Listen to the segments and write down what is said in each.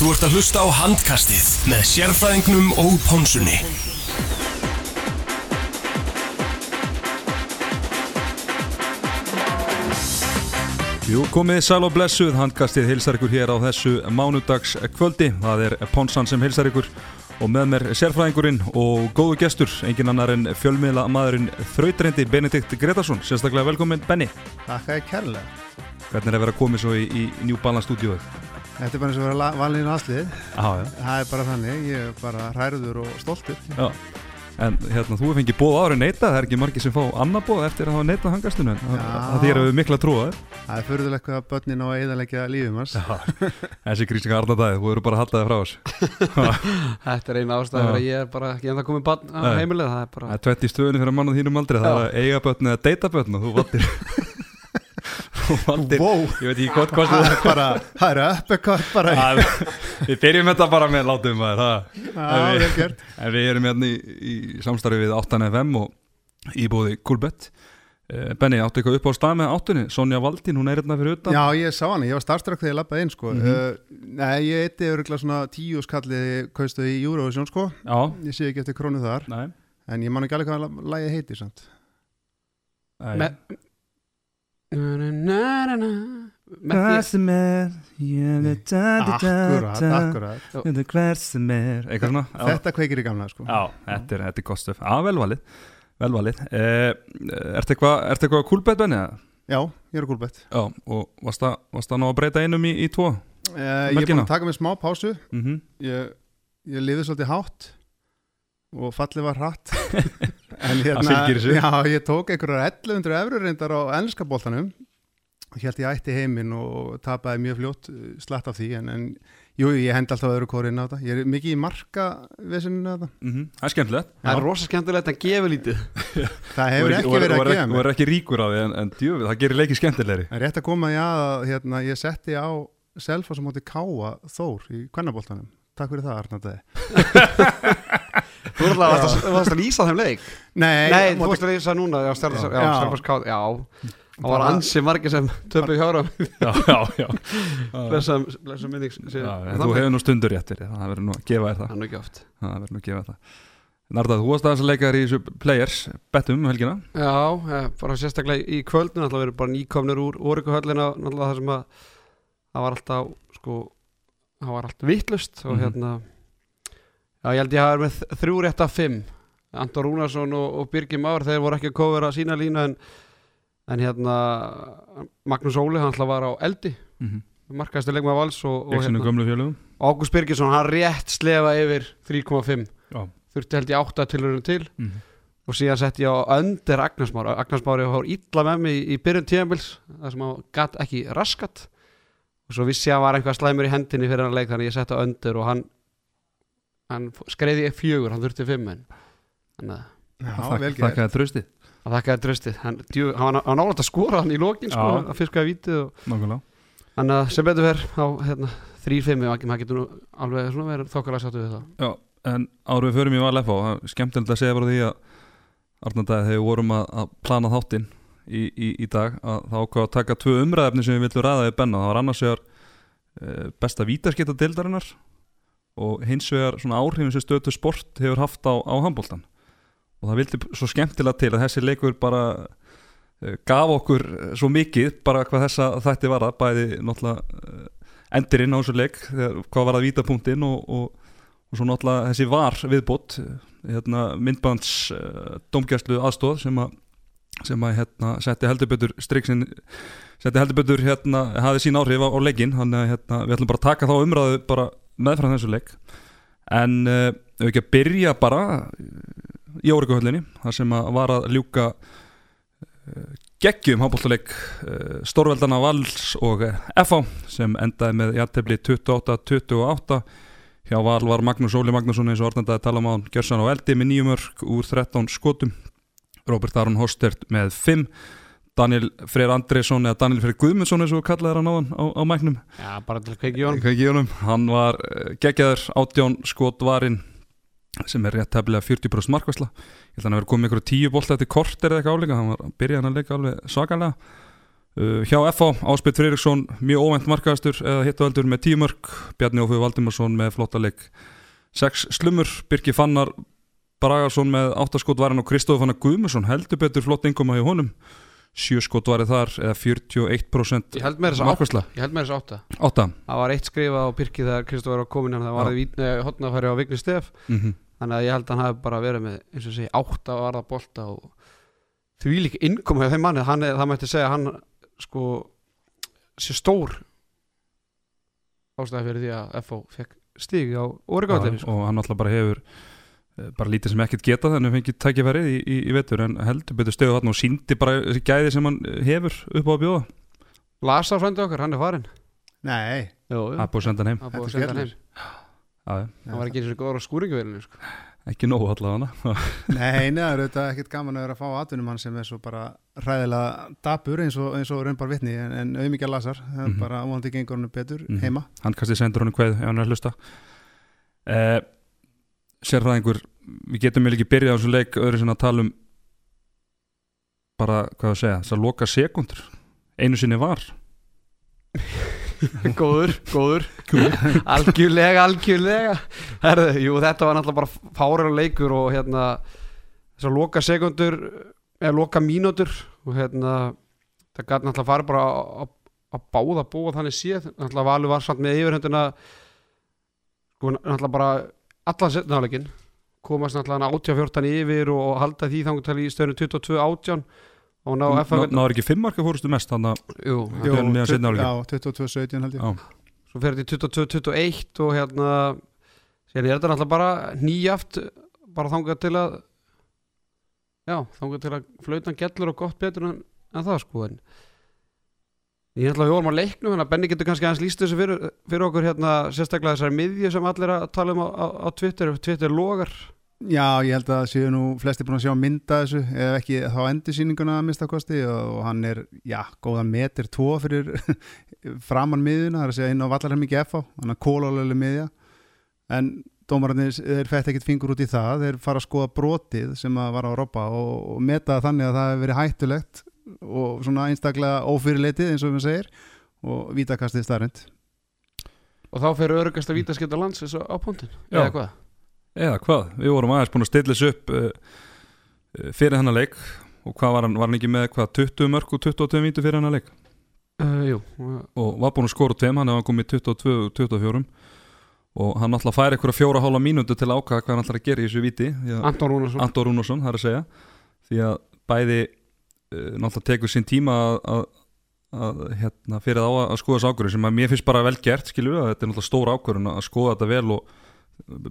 Þú ert að hlusta á handkastið með sérfræðingnum og pónsunni. Jú, komið sæl og blessuð, handkastið hilsar ykkur hér á þessu mánudags kvöldi. Það er Ponsan sem hilsar ykkur og með mér sérfræðingurinn og góðu gestur, engin annar en fjölmiðla maðurinn þrautrendi Benedikt Gretarsson. Sérstaklega velkominn Benny. Takk að ég kærlega. Hvernig er að vera komið svo í, í New Balance stúdíóið? Þetta er bara eins og að vera valinu aðslið. Já, já. Það er bara þannig, ég er bara hræður og stoltur. Já, en hérna þú fengið bóð ára neita, það er ekki margir sem fá annar bóð eftir að hafa en Já. það þýr að við mikla trúa þér. Það er förðulegt hvað börnin á að eðalegja lífum hans. Þessi grísinga Arnardæði, þú eru bara að halda þig frá þessu. Þetta er eina ástæður Já. að ég er bara ekki ennþá komið barn á heimilið, það er bara Það er tvett í stöðunni fyrir mann á þínum aldrei, það er að eiga börn eða deyta börn og þú valdir Þú valdir, Wow, ég veit ekki hvort hvort það er bara, það er uppekvært bara. Að- Við byrjum þetta bara með látum maður það. Já, vel gert. En við erum hérna í, í samstarfi við 8FM og íbúði Kulbett Eh, Benni, áttu eitthvað upp á stað með áttunni Sonja Valdín, hún er hérna fyrir utan Já, ég sá hana, ég var starfströkk þegar ég lappaði inn, sko. Mhm. uh, nei, ég eitti öruglega svona tíu skalli kaustu í Eurovision, sko. Já, Ég sé ekki eftir krónu þar, nei, en ég man ekki alveg hvað lagið heitir, samt. Því sem er Akkurat, akkurat. Þetta er hver sem er. Þetta kveikir í gamla, sko. Já, þetta er, þetta er gott stöf Já, velvalið, velvalið eh, Ertu eitthvað kúlbett benni? eða? Já, ég er gúlbett. Já, og varst það ná að breyta einum í, í tvo? Uh, ég er búin að taka mig smá pásu. Mm ég, ég liði svolítið hátt og fallið var hratt en þessu. já, ég tók einhverjar 1100 eurur reyndar á ennska boltanum. Og held ég ætti heiminn og tapaði mjög fljótt uh, slatt af því en, en jú, ég hendi alltaf öðru kórin á þetta ég er mikið í marka vesininu þetta Það er skemmtilegt. Það er rosa skemmtilegt að gefa lítið. Það hefur ekki verið að gefa Þú mér. er ekki ríkur á því en, en djöfið, það gerir leikið skemmtilegri. Það er rétt að koma í að hérna, ég setti á Selfoss á móti Káa Þór í kvennaboltanum. Takk fyrir það Arnaldi Þú varst að lýsa þeim leik nei, Nei, þú varst að lýsa núna Já, Stjarnas- já, Já. Stjarnas Káð Já, það var ansi margir sem töpu hjára Já, já, já, Blessa blessa minning Þú hefur nú stundur réttir Það verður nú að gefa þér það. Það er nú ekki oft. Það verður nú að gefa það. Narda, þú varst aðeins að leika þér í þessu players Bettum um helgina. Já, bara sérstaklega í kvöldin alltaf verið bara nýkomnir úr náttúrulega það sem að það var alltaf sko, það var allt vittlust og Mhm. hérna já, ég held ég hafa verið með þrjú rétt af fimm Anton Rúnarsson og, og Birgir Már þeir voru ekki að kofera sína lína en, en hérna Magnús Óli hann alltaf var á eldi. Mm -hmm. markaðstu leikmaður vals og, og fjölugum Ágúst Birgisson hann rétt slefa yfir 3,5 Já. þurfti held ég 8 tilhörunum til. Mm -hmm. og síðan sett ég á öndir Agnarsmár Agnarsmár hefur illa með mig í, í byrjun tíðanbils þar sem hann gatt ekki raskat. Og svo vissi ég að hann var einhvað slæmur í hendinni fyrir hann leik þannig að ég sett á öndir og hann hann skreiði fjögur, hann þurfti fimm en þannig að já, vel gert. Þakka þér trösti hann þakkaði dröstið hann, djú, hann var nálægt að skora hann í lokin sko, að fiskaði vítið og Nákvæmlega. Þannig að sem betur verð á hérna, 3-5 og maður getur nú alveg verið þokkalega sáttu við það. Já, en árum við förum í Valefá það er skemmtilegt að segja bara því að Arnardæði þegar við vorum að, að plana þáttinn í, í, í dag að það ákvað að taka tvö umræðefni sem við vildum ræða við Benna, það var annars vegar e, besta vítaskita deildarinnar og hins vegar svona áhrifin sem stötu sport hefur haft á, á handbóltan og það vildi svo skemmtilega til að þessi leikur bara e, gaf okkur svo mikið bara hvað þessa þætti var það bæði náttúrulega e, endirinn á þessu leik hvað var það vítapunktinn og, og og svo náttúrulega þessi var viðbót hérna, myndbands uh, domgjæslu aðstóð sem að sem að hérna, setti heldur betur striksin setti heldur betur hérna, hafði sín áhrif á, á leikin þannig að hérna, við ætlum bara að taka þá umræðu bara meðfram þessu leik. En uh, við ekki að byrja bara í órikuhöllinni þar sem að var að ljúka uh, geggjum hábóltuleik uh, Stórveldana Vals og uh, FH sem endaði með jættefli 28-28 Hjá Val var Magnús Óli Magnússon eins og orðandaði tala um á hann Gjörsan á eldi með nýju mörg úr 13 skotum. Robert Aron Hostert með 5 Daniel Freyr Andresson eða Daniel Freyr Guðmundsson eins og kallaði hann á hann á, á mæknum. Já, bara til honum. Hann var geggjaður átján skotvarinn sem er rétt hefnilega 40% markvæsla ég held að hann hefur komið ykkur tíu bolta eftir kort er eitthvað áleika hann var byrjaðan að leika alveg svakalega. Uh, hjá FH, Áspil Freyriksson mjög óvænt markaðastur eða hittu veldur með 10 mörg Bjarni Ófug Valdimarsson með flotta leik. 6 slumur, Birki Fannar Bragarsson með 8 skot varan og Kristóf Fannar Guðmusson heldur betur flott ingoma hjá honum 7 skot varið þar eða 41% Ég held með þess að átta. markværsla Ég held með þess að átta. 8 Það var eitt skrifa á Birki þegar Kristóf var komin hann það var það hotnafæri á Vigni Stef. Mm -hmm. þannig að ég held að hann hafi bara verið með eins og segi átta og varða bolta og því líka innkomu hjá þeim manni. Hann er, það mætti segja að hann sko sé stór ástæði fyrir því að FO fekk stig á orðgáttinni sko. og hann alltaf bara hefur eh, bara lítið sem ekkert geta þannig að fengið tækifærið í, í, í vetur en heldur betur stöðu þarna og síndi bara þessi gæði sem hann hefur upp á að bjóða. Lasa frændi okkar, hann er farin Nei, það er búið að senda hann heim. Það er búið að Þetta senda hann heim. Já, já. Hann var ekki eins og góður á skúringavélinu sko. ekki nógu allavega nei, neða, það er auðvitað ekkert gaman að vera að fá atvinnum hann sem er svo bara ræðilega dabur eins og, eins og raunbar vitni en, en auðmikið lasar, það er Mhm. bara vonandi gengur hann betur Mhm. heima. Hann kannski sendur honum kveð ef hann er að hlusta. Eh, sérfræðingur við getum vel ekki byrjað á þessu leik öðru sem að tala um bara, hvað að segja, þess að loka sekundur einu sinni var. Góður, góður. Algjörlega, algjörlega. Herðu, jú, þetta var náttúrulega bara fárar leikur og hérna þessar loka sekundur eða loka mínútur og hérna það gæti náttúrulega farið bara að- að að báða búa þannig séð. Náttúrulega Valur var samt með yfirhundina sko náttúrulega bara allan setnaðleikin komast náttúrulega 18-14 yfir og halda því þangur til í stöðinu 22-18 og ná Ná- náður ekki fimm marka fórustu mest þannig að. Já, 22-17 held ég Já. svo fer þetta í 22-21 og hérna síðan er þetta náttúrulega bara nýjaft bara þangað til að já, þangað til að flautan gellur og gott betur en, en það sko en ég ætla að vorum að leiknum að Benni getur kannski aðeins líst þessu fyrir, fyrir okkur hérna sérstaklega þessari miðju sem allir að tala um á, á, á Twitter Twitter logar. Já, ég held að séu nú flesti búin að sjá mynda þessu eða ekki þá endursýninguna að mista kosti og, hann er, já, góðan meter tvo fyrir framann miðuna, það er að segja inn á vallarheim ekki FH, hann er kólalölu miðja. En dómararnir, þeir fætt ekkit fingur út í það, þeir fara að skoða brotið sem að var á Robba og, og meta þannig að það hefur verið hættulegt og svona einstaklega ófyrirleitið eins og við segir og vítakastið starrend og þá fer örugast að víta skipta lands þessu á punktin Já. eða hvað? Eða hvað, við vorum aðeins búin að stilla þessu upp uh, fyrir hennar leik. Og hvað var hann, var hann ekki með hvað 20 mörg og 22 vítu fyrir hennar leik? Uh, Jú, og var búin að skora tveim, hann hefði komið 22 og 24 og hann ætla að færa eitthvað fjóra hálfa mínútu til að ákvæða hvað hann ætla að gera í þessu víti. Því að Anton Rúnarsson. Anton Rúnarsson, það er að segja. Því að bæði náttúrulega tekur sín tíma að, að, hérna, fyrir þá að skoða þessu ákvörðun sem að mér finnst bara vel gert skilur við, þetta er náttúrulega stór ákvörðun að skoða þetta vel og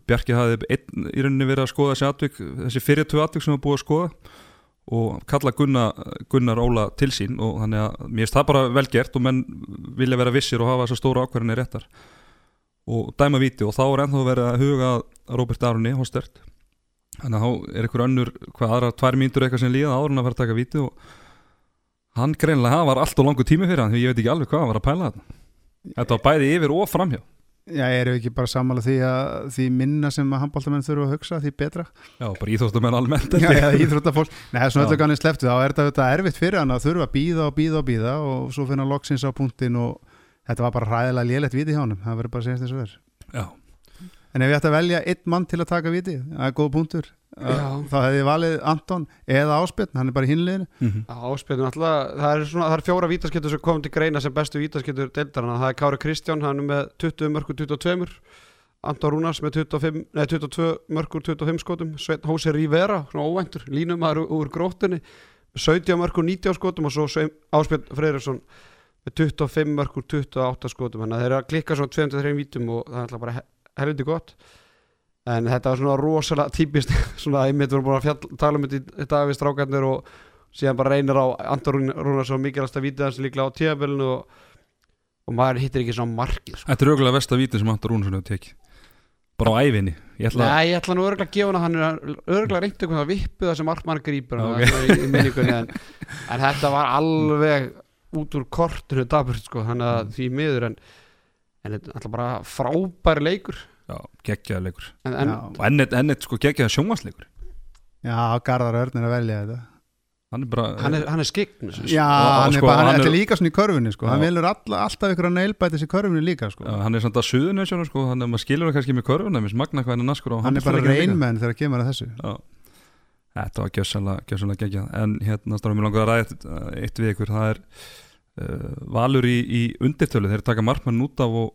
Bjarki hafði einn í rauninni verið að skoða þessi atvik þessi fyrir tvö atvik sem var búið að skoða og kalla Gunnar, Gunnar Óla til sín og þannig að mér finnst það bara vel gert og menn vilja vera vissir og hafa þessar stóra ákvörðunni réttar. Og dæma víti og þá er ennþá verið að huga Robert Aroni Hostert þannig að þá er einhver önnur hvað aðra tvær mínútur eitthvað sem líða áður en að fara að taka víti og hann greinlega var allt og langu tími fyrir hann því ég veit ekki alveg hvað hann var að pæla þetta þetta var bæði yfir og framhjá. Já, eru ekki bara sammála því að því minna sem að handbóltamenn þurfa að hugsa því betra? Já, bara íþóttumenn almennt Já, eða íþróttafólk. Það er svona Já. öllu kannið sleftu þá er þetta erfitt fyrir hann að þurfa að býða og býða og býða og svo finna loksins á punktin og þetta var bara hræðilega lélegt viti hjá hann það verður bara að segja þess að verður já, En ef ég ætti að velja einn mann til að taka viti það er góð punktur. Þá hefði ég valið Anton eða Áspjörn, hann er bara í hinliðinu mm Áspilin alltaf, það er, svona, það er fjóra vítaskettur sem komum til greina sem bestu vítaskettur deildarana, það er Kári Kristján hann er með 20 mörgur 22 Anton Rúnars með 25, nei, 22 mörgur 25 skotum, Sveinn Hósi Rivera svona óvæntur, línumæður úr, úr gróttunni með 17 mörgur 90 skotum og svo Áspjörn Freyriksson með 25 mörgur 28 skotum. Þannig að þeir eru að klikka svona 23 vítum og það er alltaf bara helviti gott en þetta var svona rosalega típist svona einmitt vorum búin að fjall, tala um þetta í- dag við strákarnir og síðan bara reynir á Anton Rúnarsson mikilvægast að víta hans líklega á tíðabölinu og, og maður hittir ekki svona markið sko. Þetta er auðvitað versta víti sem Anton Rúnarsson hefur tekið bara á ævinni ég ætla að Nei, ég ætla nú örgulega að gefa hann hann örgulega reyndi eitthvað að vippu það sem markmann grípur Ok. okay. í, í en, en þetta var alveg út úr daburt sko, þannig að því miður en, en þetta er alltaf bara frábæri leikur. Já, geggjaða leikur. En, en Já. og ennett, ennett sko geggjaða sjónvarsleikur Já, Garðar Örn er að velja þetta. Hann er bara hann er, hann er skikn Já, og- hann er sko, bara, hann er líka svona í körfunni sko. hann velur alla, alltaf ykkur að neilbætis í körfunni líka sko. Já, hann er samt að suðunessjónu sko, hann er maður skilur það kannski með hvað hann er naskur á hann er bara reynmenn þegar kemur að þessu. Já. Þetta var gjössalega, geggjað. En hérna stáðum við langar að ræða eitt, eitt við ykkur, það er uh, valur í, í undirtölu, þeir taka markmann út af og,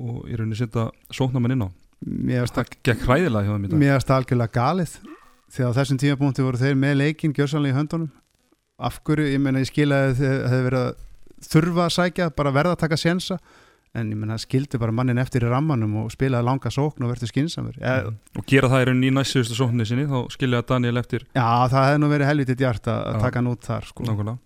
og í rauninni setja sóknarmann inn á. Mér það- það gekk hræðilega hjá dag. Mér finnst það algjörlega galið. Því að þessum tímapunkti voru þeir með leikin gjörsanlega í höndunum. Af hverju, ég meina ég skilaði þeir hefði verið að þurfa að sækja bara verða að taka sjensa en ég meina skildi bara mannin eftir í rammanum og spilaði langa sókn og verður skinsamur ja, Mhm. og gera það í rauninni í næstsöðustu sókninni sinni þá skilja Daniel eftir. Já það hefði nú verið helvitið djart að, taka hann út þar sko.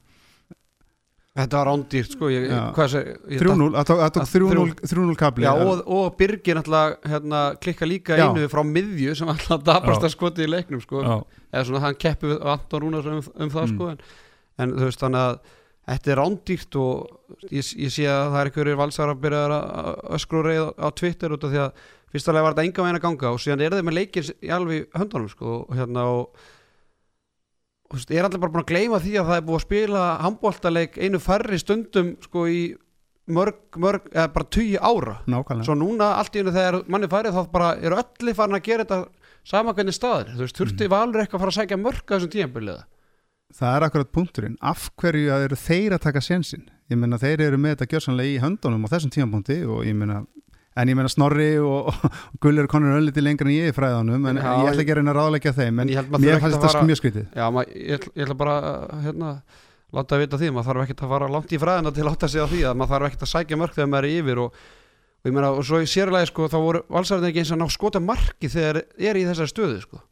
Þetta var rándýrt sko ég, Já. hvað sé, ég 3-0, það tók- það tók að 3-0 3-0 kapli Já, og, og Birgir náttúrulega hérna, klikka líka Já. einu frá miðju sem alltaf dabrasta skoti í leiknum sko. Já, eða svona hann keppi Anton Rúnars um, um það Mm. sko en, en þú veist þannig að þetta er rándýrt og ég, ég sé að það er einhverjir valsar að byrja að öskru reyð á Twitter út af því að fyrstulega var þetta enga veginn að ganga og síðan er þeir með leikir í alveg í höndunum sko og hérna og veist, er allir bara búin að gleyma því að það er búið að spila handbóltaleik einu færri stundum sko í mörg, mörg, eða bara tugi ára. Nákvæmlega. Svo núna allt í hennu þegar manni færið þá bara eru öllu farin að gera þetta sama hvernig staðir, þú veist, þurfti valur eitthvað að fara að sækja mörg að þessum tíðanbyrliða það er akkurat punkturinn. Af hverju eru þeir að taka sjensin ég meina þeir eru með þetta gjörsanlega í höndunum á þessum tímapunkti og ég meina en ég meina Snorri og, og Gull eru konur ölliti lengra en ég í fræðanum en Já, ég ætla ekki að reyna að ráðleggja þeim en En ég held maður mér fannst þetta mjög skrítið Já, mað, ég, ætla- ég ætla bara hérna, láta að vita því, maður þarf ekkert að fara langt í fræðina til að láta sig á því að maður þarf ekkert að sækja mörg þegar maður er yfir og, og ég meina, og svo í sérlega sko, þá voru valsarðin ekki eins að ná skota marki þegar er í þessari stöðu sko.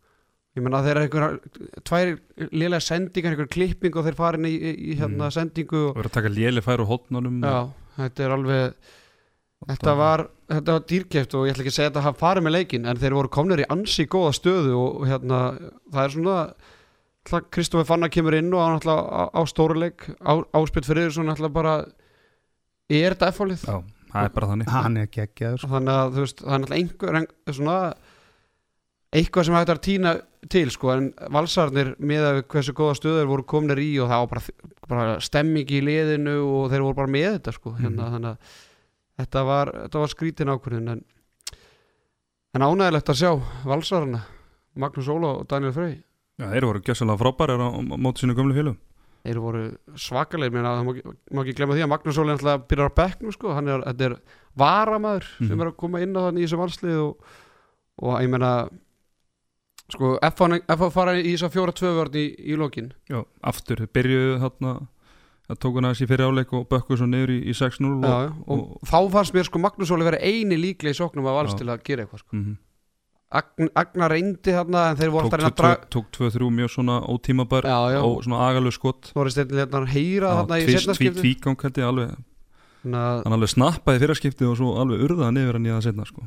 ég meina þeir eru einhver tvær lélega sendingar, einhver klipping og þeir farin í, í, í hérna Mm. sendingu og og, verður að taka léli fær úr hótnunum já, þetta er alveg þetta var, þetta var dýrkeft og ég ætla ekki að segja að þetta hafa farið með leikin en þeir voru komnir í ansi góða stöðu og, hérna, það er svona Kristoffer Fanna kemur inn og hann alltaf á, á stóruleik á, áspilt fyrir þessu alltaf bara er þetta F-fálið Já, það er bara þannig hann er geggjaður sko. þannig að þú veist, það er alltaf einhver ein, svona eitthvað sem hægt að týna til sko, en valsarnir með að hversu góða stöður voru komnir í og það var bara, bara stemming í liðinu og þeir voru bara með þetta sko, hérna, Mhm. þannig að þetta var, þetta var skrítin ákvörðin en, en ánægilegt að sjá valsarana, Magnús Óla og Daniel Frey. Já, þeir voru gjössalega frábærir á, móti sínu gömlu félum þeir voru svakalegir mér að það má ekki, má ekki glemma því að Magnús Óli náttúrulega byrjar á bekknum sko, hann er, þetta er varamæður sem Mhm. er að koma inn á þannig í þessu valslið og, og ég meina sko, F fara í þess að fjóra tvövörn í, í lokin. Já, aftur, byrjuðu þarna það tók hann aðeins í fyrir áleik og bökkuðu svo niður í, í 6-0 og, já, já, og, þá fannst mér sko Magnús Óli vera eini líklega í sóknum að vals Já. til að gera eitthvað sko. Mhm. Agn, Agnar reyndi þarna en þeir voru tók alltaf að draga 2-3 mjög svona ótímabar og svona agalög skott Snorri Steinn hérna heyra þarna í tvist, setna tví, skipti tvígang held ég alveg Þannig að- hann alveg snappaði fyrra skipti og svo alveg urðaði niður hann í það setna sko.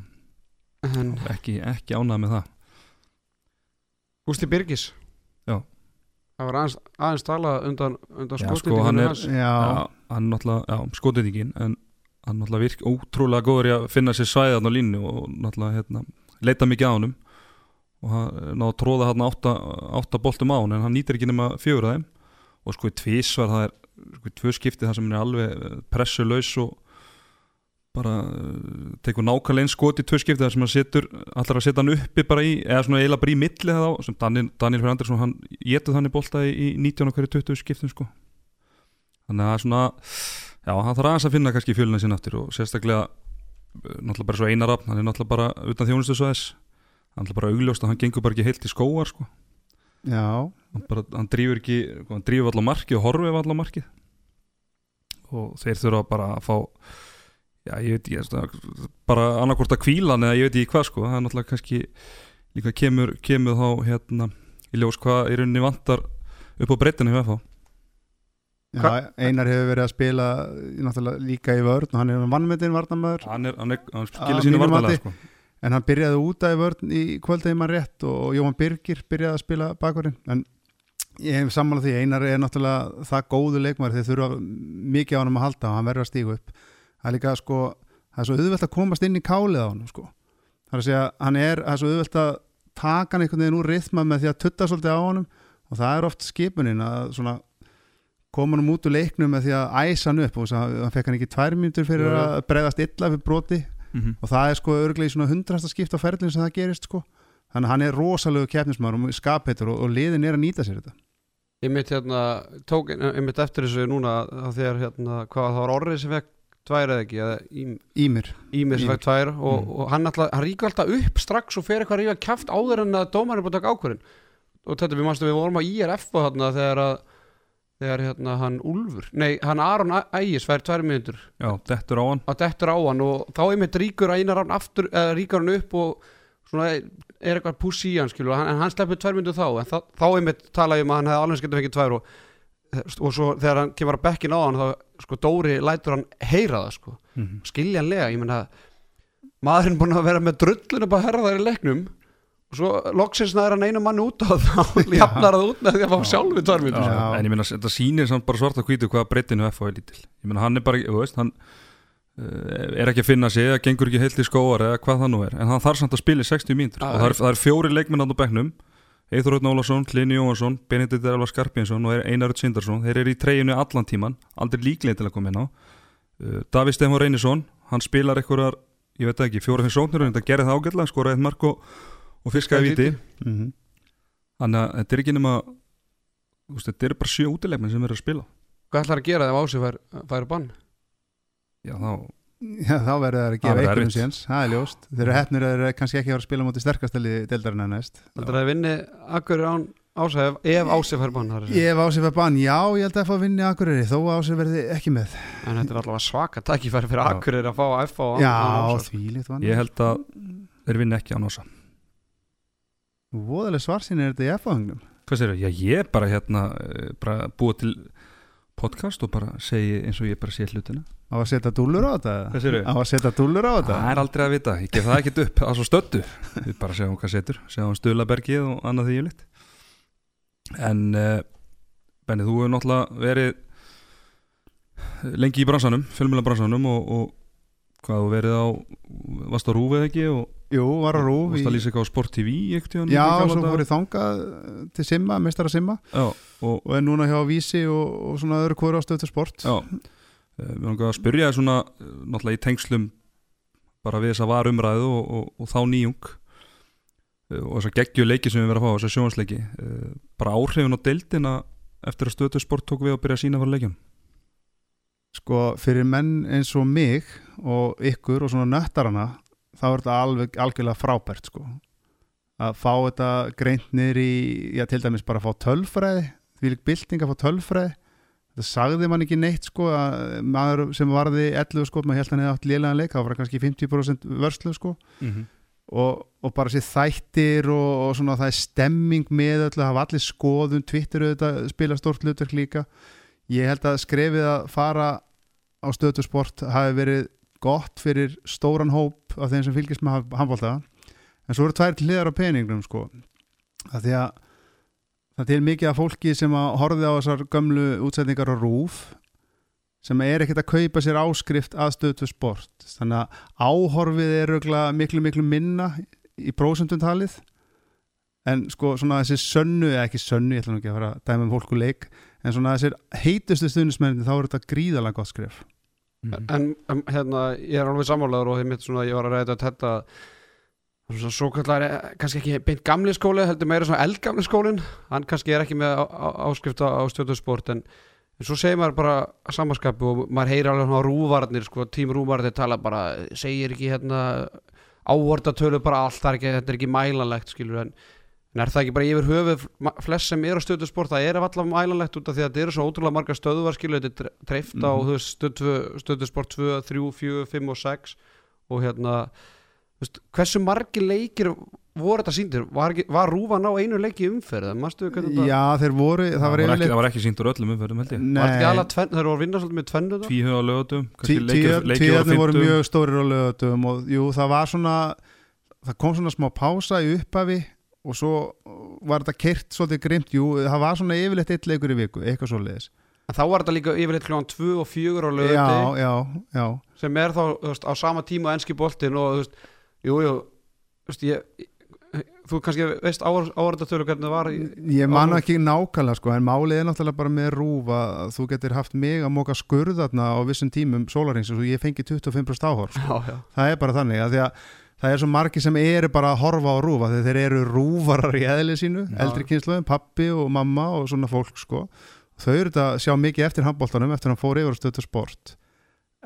en ekki, ekki ánægð með það Gústi Birgis. Það var aðeins, aðeins talað undan, undan Já, sko, hann er- hann náttúrulega, skotendingin en hann náttúrulega virk ótrúlega góður í að finna sér svæðan á línu og náttúrulega hérna, leita mikið á honum. Og hann að tróða hann átta, átta boltum á hann en hann nýtir ekki nema fjögur af þeim. Og sko í tvísvar það er sko í tvö skipti það sem hann er alveg pressulaus og bara uh, tekur nákvæmlega einn skot í tvö skipti þar sem hann setur, allar að setja hann uppi bara í, eða svona eiginlega bara í milli það á sem Daniel, Daniel Fyrir Andersson, hann getur þannig bolta í, í 19 og hverju 20 skiptum sko. Þannig að það er svona já, hann þarf aðeins að finna kannski fjöluna sín aftur og sérstaklega uh, náttúrulega bara svo einarafn, hann er náttúrulega bara utan þjónustu svo þess, hann er bara augljóst að hann gengur bara ekki heilt í skóar sko. Já, hann, bara, hann drífur ekki hann drífur allar markið og horfið allar markið. Og þeir þurfa bara að fá já ég veit ekki bara annarkvort að kvíla hann eða ég veit ekki hvað sko. Það er náttúrulega kannski líka kemur, kemur þá hérna í ljós hvað í rauninni vantar upp á breytinu hjá FH já Einar hefur verið að spila náttúrulega líka í vörn og hann er vannmyndin varnamöður hann, hann, hann Að skilur sínu mati. sko. en hann byrjaði út af í vörn í kvöldið mann rétt og Jóhann Birgir byrjaði að spila bakurinn en ég hef sammála því Einar er náttúrulega það góðu leikmar þeir þurfa mikið á hann að halda og hann verður að stígu upp það er líka sko það er svo auðvelt að komast inn í kálið á hann sko. það er að segja hann er, það er svo auðvelt að taka hann einhvern veginn úr rithma með því að tutta svolítið á honum. Og það er oft skipunin að svona koma hann út úr leiknum með því að æsa hann upp. Og þess að hann fekk hann ekki tvær mínútur fyrir að bregðast illa fyrir broti. Mm og það er sko örglega í svona hundrasta skipta á ferlinn sem það gerist sko. Þannig að hann er rosalegu keppnismar og skapheitur og, og liðin er að nýta sér þetta. Ég mitt hérna, tók einmitt eftir þessu núna að þegar hérna, hvað það var orrið sem fekk tvær eða ekki, eða Ím- Ímir Ímir sem fekk tvær og, Mm. og hann, alltaf, hann ríkur alltaf upp strax og fer eitthvað að rífa kjaft áður en að dómarinn búin að taka ákvörðin og þetta við mannstu við vorum á IRF og hérna þegar að þegar hérna hann Úlfur, nei hann Aron Ægis fær tvær mínútur. Já, dettur á hann. Að dettur á hann og þá einmitt ríkur Einar hann aftur, eða ríkur hann upp og svona er eitthvað puss í hann skilu, en hann sleppur tvær myndu þá en það, þá einmitt tala ég um að hann hefði alveg getið fengið tvær og, og svo þegar hann kemur að bekkin á hann þá sko Dóri lætur hann heyra það sko, mm skiljanlega ég menna maðurinn búin að vera með drullun upp að herra þær í leiknum og svo loksins næður hann einu manni út á þá jafnar það út með því að fá sjálfi tvær myndu Já. En ég meina, þetta sýnir samt bara svart að hvítu hvað breytinu F er lítil. Ég meina, hann er bara, þú veist, hann uh, er ekki að finna sig eða gengur ekki heilt í skóar eða hvað það nú er. En hann þarf samt að spila í 60 mínútur. Og það er, það er fjóri leikminn á bekknum Eithur Rautn Ólason, Hlini Jóhansson Benedikt Elvar Skarpinsson og Einar Rött Sindarsson þeir eru í treyjunu allan tíman aldrei líklega til að koma inn á. Uh, Davíð Stefán Reynisson, hann spilar einhverjar ég veit ekki, fjóra-fimm sóknir en þetta gerði það ágætlega, skoraði eitt mark og, og fiskaði víti. mm -hmm. þannig að þetta er ekki nema þetta eru bara sjö útileikmenn sem eru að spila. Hvað ætlar að gera ef Ási fær, fær bann? Já þá, Já, þá verður það að Það gefa einhverjum séns, það er ljóst. Þeir eru hefnir að þeir eru kannski ekki að fara að spila mútið sterkastali deildarinn að næst. Heldur að það vinni akkur án Ási ef, ef bann þar er að. Ég hef ásif að bann, já, ég held að fá að vinni Akureyri þó að ásif verði ekki með. En þetta er allavega svaka tækifæri fyrir akkur að fá að F á án vann ég held að þeir vinna ekki á nosa Voðalega svarsin er þetta í F-fangnum hvað sér já ég er bara hérna eh, bara búið til podcast og bara segi eins og ég bara sé hlutina. Á að setja dúllur á þetta? Á að setja dúllur á þetta? það er aldrei að vita, ég gef það ekkert upp. Að svo stöttu, við bara sjáum hvað setur. Sjáum Stulabergið og annað því ég litt en uh, Benni, þú hefur náttúrulega verið lengi í bransanum fjölmjöla bransanum og, og hvað þú verið á varst á rúfið ekki og Jú, var að rúf varst að lýsa eitthvað á Sport TV í Já, gamla svo fór ég þangað eh, til Simma, meistara Simma. Já, og og er núna hjá Vísi og, og svona öðru hvori á stöðu sport. Já, Eh, við langar að spyrja svona eh, náttúrulega í tengslum bara við þess að var umræðu og, og, og þá nýjung eh, og þess að geggju leiki sem við verðum að fá, þess að sjónsleiki eh, bara áhrifin á deildina eftir að stöðu sport tók við að byrja að sína fyrir leikjum Sko, fyrir menn eins og mig og ykkur og svona nöttarana þá er þetta alveg algjörlega frábært sko. Að fá þetta greint niður í, já til dæmis bara að fá tölfræði því lík bylting að fá tölfræði. Það sagði man ekki neitt sko að maður sem varði 11 sko maður held hann eða átt lélegan leik, það var kannski 50% vörslu sko. Mm -hmm. og, og bara sér þættir og, og svona það er stemming með öllu, það hafa allir skoðun Twitter auðvitað spila stórt hlutverk líka ég held að skrefið að fara á stöðu sport hafi verið gott fyrir stóran hóp af þeim sem fylgist með handbólta en svo eru tvær hliðar á peningnum sko. Að því að það til mikið af fólki sem að horfið á þessar gömlu útsetningar á rúf sem er ekkert að kaupa sér áskrift að stöðu sport. Þannig að áhorfið er miklu miklu minna í prósentuntalið en sko svona þessi sönnu eða ekki sönnu, ég ætla nú ekki að fara að dæma um fólku leik en svona þessir heitustu stundismennin þá er þetta gríðalega gott skrif en um, hérna, ég er alveg sammálaður og svona, ég var að ræða þetta svona svo kallar, kannski ekki beint gamli skóli, heldur meira svona eldgamli skólin hann kannski er ekki með áskrifta á stjórnarsport en, en svo segir maður bara samanskapi og maður heyrir alveg svona rúvarnir, sko, tím rúvarnir tala bara, segir ekki hérna ávordatölu bara allt, er ekki, þetta er ekki mælanlegt skilur en En er það ekki bara yfir höfuð flest sem er á stöðu sport það er allavega mælanlegt út af því að þetta eru svo ótrúlega margar stöðuvar skilu, þetta er dreift á Mhm. þú veist, stöðu, stöðu sport 2, 3, 4, 5 og 6 og hérna veist, hversu margir leikir voru þetta síndir, var, ekki, var rúfan á einu leiki umferð, Já, þeir voru, það var var ekki, það var ekki síndur öllum umferðum held ég. Nei, var þetta ekki alveg tvenn, þeir voru að vinna svolítið með tvennu tvíhjöð á lögatum Tíðarnir voru mjög stórir á lögatum og jú, það var svona það kom svona smá pása í upphafi og svo var þetta kert svolítið grimt, jú, það var svona yfirleitt eitt leikur í viku, eitthvað svoleiðis. En þá var þetta líka yfirleitt kljóðan 2 og 4 á já sem er þá veist, á sama tíma á enski boltin og þú veist, jú, jú þú veist, ég, þú kannski veist áhörðatölu hvernig það var Ég man Á- ekki nákvæmlega sko en málið er náttúrulega bara með rúf að þú getur haft mig að móka skurðarna á vissum tímum sólaringsins og ég fengi 25% áhor sko. já, já, það er bara þannig að því að það er svo margi sem eru bara að horfa á rúfa þegar þeir eru rúfarar í eðli sínu Já. eldri kynsluðum, pappi og mamma og svona fólk sko þau eru þetta að sjá mikið eftir handbóltanum eftir að hann fór yfir að stötu sport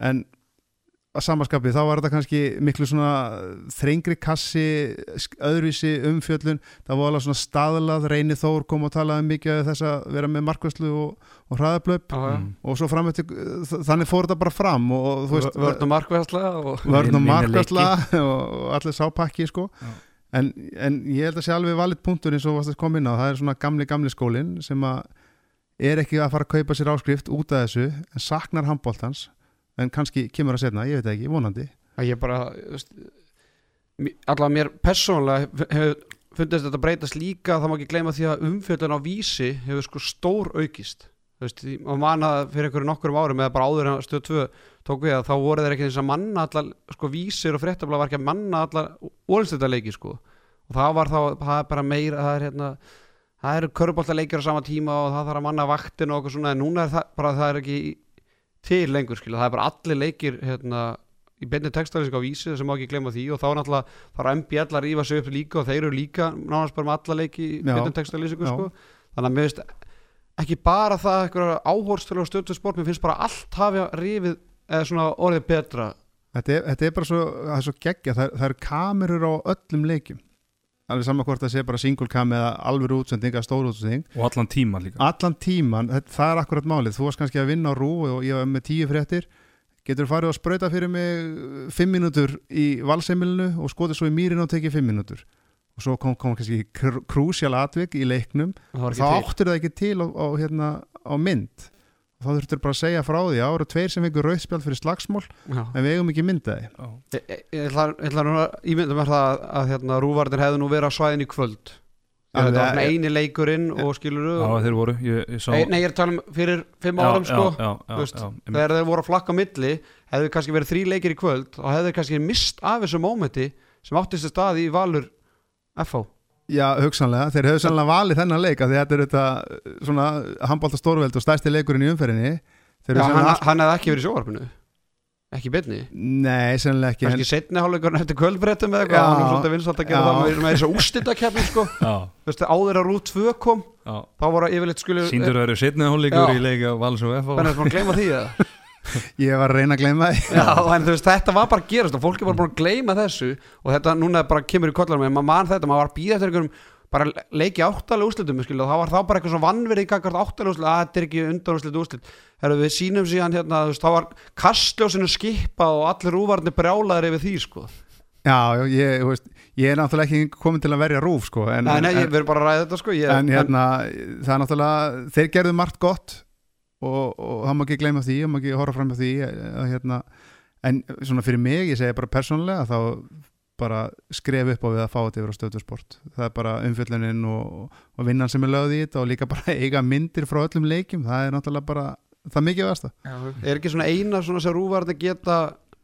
en að samaskapi þá var þetta kannski miklu svona þrengri kassi öðruvísi umfjöllun. Það var alveg svona staðlað, Reyni Þór kom og talaði mikið um þess að vera með markvæslu og, og hraðablöp. Mm. og svo fram eftir, þannig fór þetta bara fram og, og þú veist, vörn og markvæðsla og vörn og Vinna markvæsla og allir sápakki sko. Já. en, en ég held að sé alveg valið punktur eins og varst að koma inn á, það er svona gamli gamli skólin sem að er ekki að fara að kaupa sér áskrift út af þessu en saknar handbóltans en kannski kemur að setna, ég veit ekki, vonandi. Að ég bara allavega mér persónulega hefur fundist þetta breytast líka það má ekki gleyma því að umfjöldun á vísi hefur sko stór aukist. Þú veist, og manna fyrir einhverju nokkurum árum eða bara áður en stöð 2 tók við að þá voru þeir ekki þess að manna allar sko vísir og fréttabla var ekki að manna allar ólinstöldaleiki sko. Og það var þá, það er bara meira það er hérna það eru köruboltaleikir á sama tíma og það þarf að manna vaktin og okkur svona en núna er það bara það er ekki til lengur skilja, það er bara allir leikir hérna í beinni textalísk á vísi sem má ekki glemma því. Og þá náttúrulega þarf MBL að rífa sig upp líka og þeir eru líka nánast bara með alla leiki í beinni textalísku Já. sko. þannig að mér finnst ekki bara það eitthvað áhórstölu og stöðu sport, mér finnst bara allt hafi rifið eða svona orðið betra. Þetta er, þetta er bara svo, er svo geggja það, það eru kamerur á öllum leikjum alveg saman hvort það sé bara single cam eða alveg útsending eða stór útsending. Og allan tíma líka. Allan tíman, það er akkurat málið. Þú varst kannski að vinna á rú og ég var með tíu fréttir. Getur farið að sprauta fyrir mig fimm mínútur í valseimilinu og skotið svo í mýrin og tekið fimm mínútur? Og svo kom, kom kannski kr krúsjál atvik í leiknum. Þá áttur það ekki til á, á, hérna, á mynd þá þurftur bara að segja frá því voru tveir sem fengur rauðspjald fyrir slagsmál Já. en við eigum ekki myndaði Já. Ég, ég, ég ætla, ég ætla nú að ímynda mér það að, að hérna, rúvarnir hefðu nú verið á svæðin í kvöld. Alveg, þetta var eh, eini leikurinn og skilur Já, þeir voru, ég, ég sá nei, nei, ég er að tala um fyrir fimm árum sko. já, já, veist, já, þegar þeir voru að flakka á milli hefðu kannski verið þrý leikir í kvöld og hefðu kannski mist af þessu mómenti sem áttist að staði í Valur FH Já, hugsanlega, þeir hefðu sannlega valið þennan leik að þetta er þetta uh, svona handbólta stórveld og stærsti leikurinn í umferðinni Þeir Já, eru hann, sannlega hann hefði ekki verið í sjóvarpinu ekki í beinni Nei, sannlega ekki kannski setni hálfleikurinn eftir kvöldbrettum eða eitthvað Já. hann er svolítið vinsalt að gera Já. það með, með þessu úrstiltakefni sko. Já, Þú veist, áður að rút 2 kom já þá voru yfirleitt skulu Sýndur verið setnið hólíkur Já. í leika Valsum og FH Þannig að Ég var að reyna að gleyma því Já, en þú veist, þetta var bara að gerast og fólki var bara að gleyma þessu og þetta núna bara kemur í kollar með maður man þetta, maður var að býða eftir einhverjum bara leiki áttalega úrslitum skil, og það var þá bara eitthvað svona vannverið í gagvart áttalega úrslit að þetta er ekki undan úrslit úrslit Herru, við sínum síðan hérna, veist, þá var kastljósinu skipað og allir úvarnir brjálaðir yfir því sko. Já, ég, veist, ég er náttúrulega ekki komin til að verja rúf sko, en, Nei, nei, en, ég verður bara að ræða þetta sko. ég, en hérna, það er náttúrulega þeir gerðu margt gott og, og það má ekki gleyma því, það má ekki horfa fram með því að, hérna, en svona fyrir mig, ég segi bara persónulega þá bara skref upp á við að fá þetta yfir á stöðusport það er bara umfjöllunin og, og vinnan sem er lögð í þetta og líka bara eiga myndir frá öllum leikjum, það er náttúrulega bara það er mikið vasta er ekki svona eina svona sem rúvarnir geta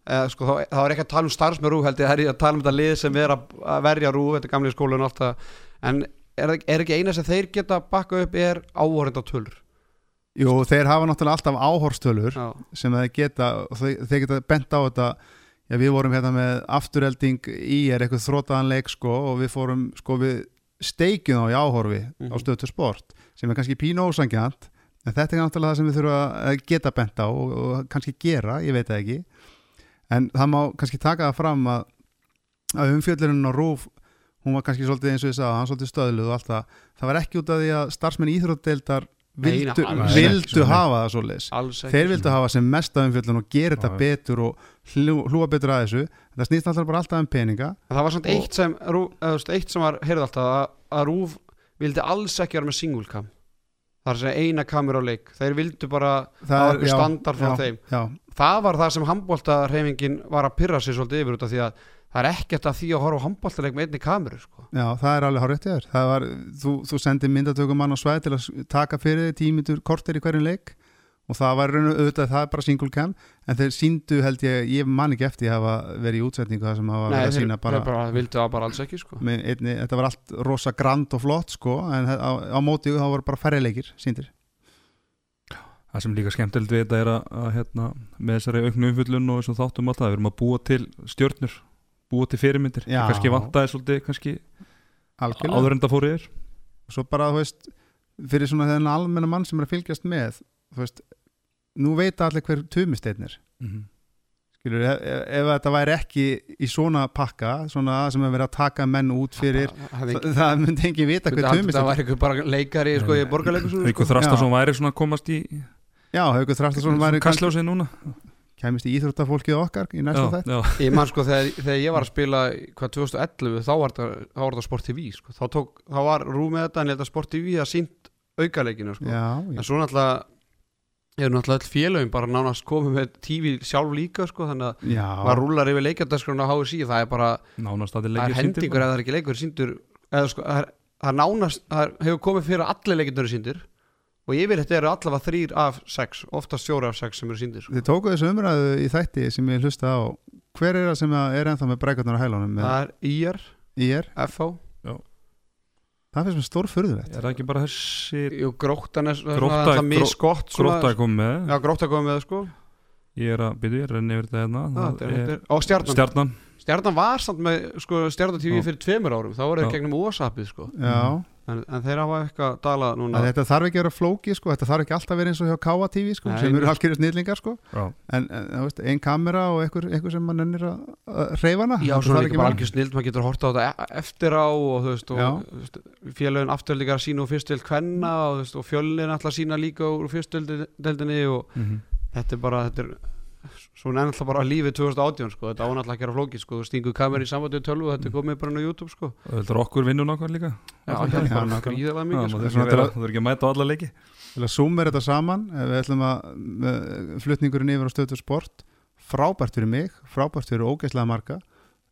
eða, sko, þá, þá er ekki að tala um starfs með rúf held ég, það er að tala um þetta lið sem er að, að verja rúf, þetta er gamlega skólan og allt það. En er, er ekki eina sem þeir geta bakka upp er áhorenda tölur Jú, þeir hafa náttúrulega alltaf áhorstölur Já, sem þeir geta, og þeir, þeir geta bent á þetta. Já, við vorum hérna með afturhelding í er eitthvað þrótaðan leik sko og við fórum sko við steikjum á í áhorfi á Mhm. stöðtu sport sem er kannski pínu ósangjant en þetta er náttúrulega það sem við þurfum að geta bent á og, og kannski gera, ég veit það ekki. En það má kannski taka það fram að, að umfjöllurinn á rúf hún var kannski svolítið eins og ég sagði, hann svolítið stöðluð og allt það, það var ekki út af því að starfsmenn íþrótdeildar Nei, vildu, alls ekki, vildu svo nei. hafa það svoleiðis. Alls ekki þeir vildu hafa sem mesta umfjöllun og gera þetta betur og hljú, hlúa betur að þessu. Það snýst alltaf bara alltaf um peninga. En það var samt Og- eitt sem, rú, eða, eitt sem var, heyrðu alltaf að, að Rúf vildi alls ekki vera með single cam. Það er að segja eina kamera á leik. Þeir vildu bara, það var eitthvað standard frá já, þeim. já, það var það sem handbóltarheimingin var að pyrra sig svolítið yfir út af því að það er ekkert að því að horfa á handbóltarleik með einni kameru sko. já, það er alveg hárið þér það var, þú, þú sendir myndatökum mann á svæð til að taka fyrir þig tímitur kortir í hverjum leik og það var raun og auðvitað það er bara single cam en þeir síndu held ég, ég man ekki eftir að hafa verið í útsetningu það sem hafa verið að sína bara, bara vildu það bara alls ekki sko. með einni, þetta var allt rosa grand og flott sko en á, á móti þá voru bara færri leikir síndir Það sem líka skemmtilegt við þetta er að, að hérna, með þessari auknu umfyllun og þessum þáttum alltaf, við erum að búa til stjörnur búa til fyrirmyndir, Já. kannski vantaði svolítið kannski áður en það fór yfir og svo bara, þú veist, fyrir svona þennan almenna mann sem er að fylgjast með þú veist, nú veit allir hver tumisteinn er. Skilur, ef, ef, ef þetta væri ekki í svona pakka, svona sem er verið að taka menn út fyrir, það, það, það, það myndi engin vita hver það, það var eitthvað bara leikari sko, í borgarleikusum Haukur Þrastarsson væri svona að komast í Já, Haukur Þrastarsson væri kannski kastljósið núna kæmist í íþróttafólkið okkar í næsta þætt Ég man sko þegar, þegar ég var að spila hvað 2011 þá var þetta, þetta Sport TV sko. þá, tók, þá var rúmið þetta en að Sport TV að sínt aukaleikinu sko. Já, já, en svo náttúrulega er náttúrulega öll félögum bara nánast komið með TV sjálf líka sko, þannig að já, maður rúlar yfir leikjardaskrona á HSI það er bara, nánast að það er hendingur eða það er ekki leikur síndur eða sko, það er, það nánast það hefur komið fyrir að allir leikjardari síndir og yfir þetta eru allavega þrýr af sex oftast fjóra af sex sem eru síndir sko. Þið tókuðu þessu umræðu í þætti sem ég hlusta á. Hver er það sem að er ennþá með brækarnar á hælunum það er IR, IR? FH Það finnst mér stór furðulegt Er það ekki bara þessi Jú, gróttan er Grótta- það er mjög skott gróta að koma með. Já, grótta komið með það sko. Ég er að byrja, ég er að renni yfir þetta hérna. Það Og stjarnan. Stjarnan. Stjarnan var samt með sko, Stjarnan TV fyrir tveimur árum. Þá voru Já. þeir gegnum WhatsAppið sko. Já, en, en þeir hafa eitthvað dalað núna. Að þetta þarf ekki að vera flóki sko, þetta þarf ekki alltaf að vera eins og hjá Káa TV sko, Nei, sem eru algjörðu snillingar sko, Já, en, en þú veist, ein kamera og einhver, einhver sem mann ennir að, að hreyfana Já, svona líka bara algjör snild, maður getur horta á þetta e- eftir á og þú veist, veist, félögin afturöldingar að sína úr fyrstöld kvenna og, og fjölin alltaf að sína líka úr fyrstöldinni og mhm. þetta er bara, þetta er svona ennalltaf bara lífið 2018 sko, þetta ánallaf ekki að gera flókið sko, þú stingur kamer í samvættu tölvu og þetta er komið bara inn á YouTube sko. Og þetta er okkur vinnun okkar líka? Já, það er gríðarlega Já, mikið sko. þurfi Svona ekki að- þú þurfi ekki að mæta á alla leiki. Til að zooma þetta saman. Við ætlum að með, flutningurinn yfir á stöðu sport. Frábært fyrir mig, frábært fyrir ógeðslega marga.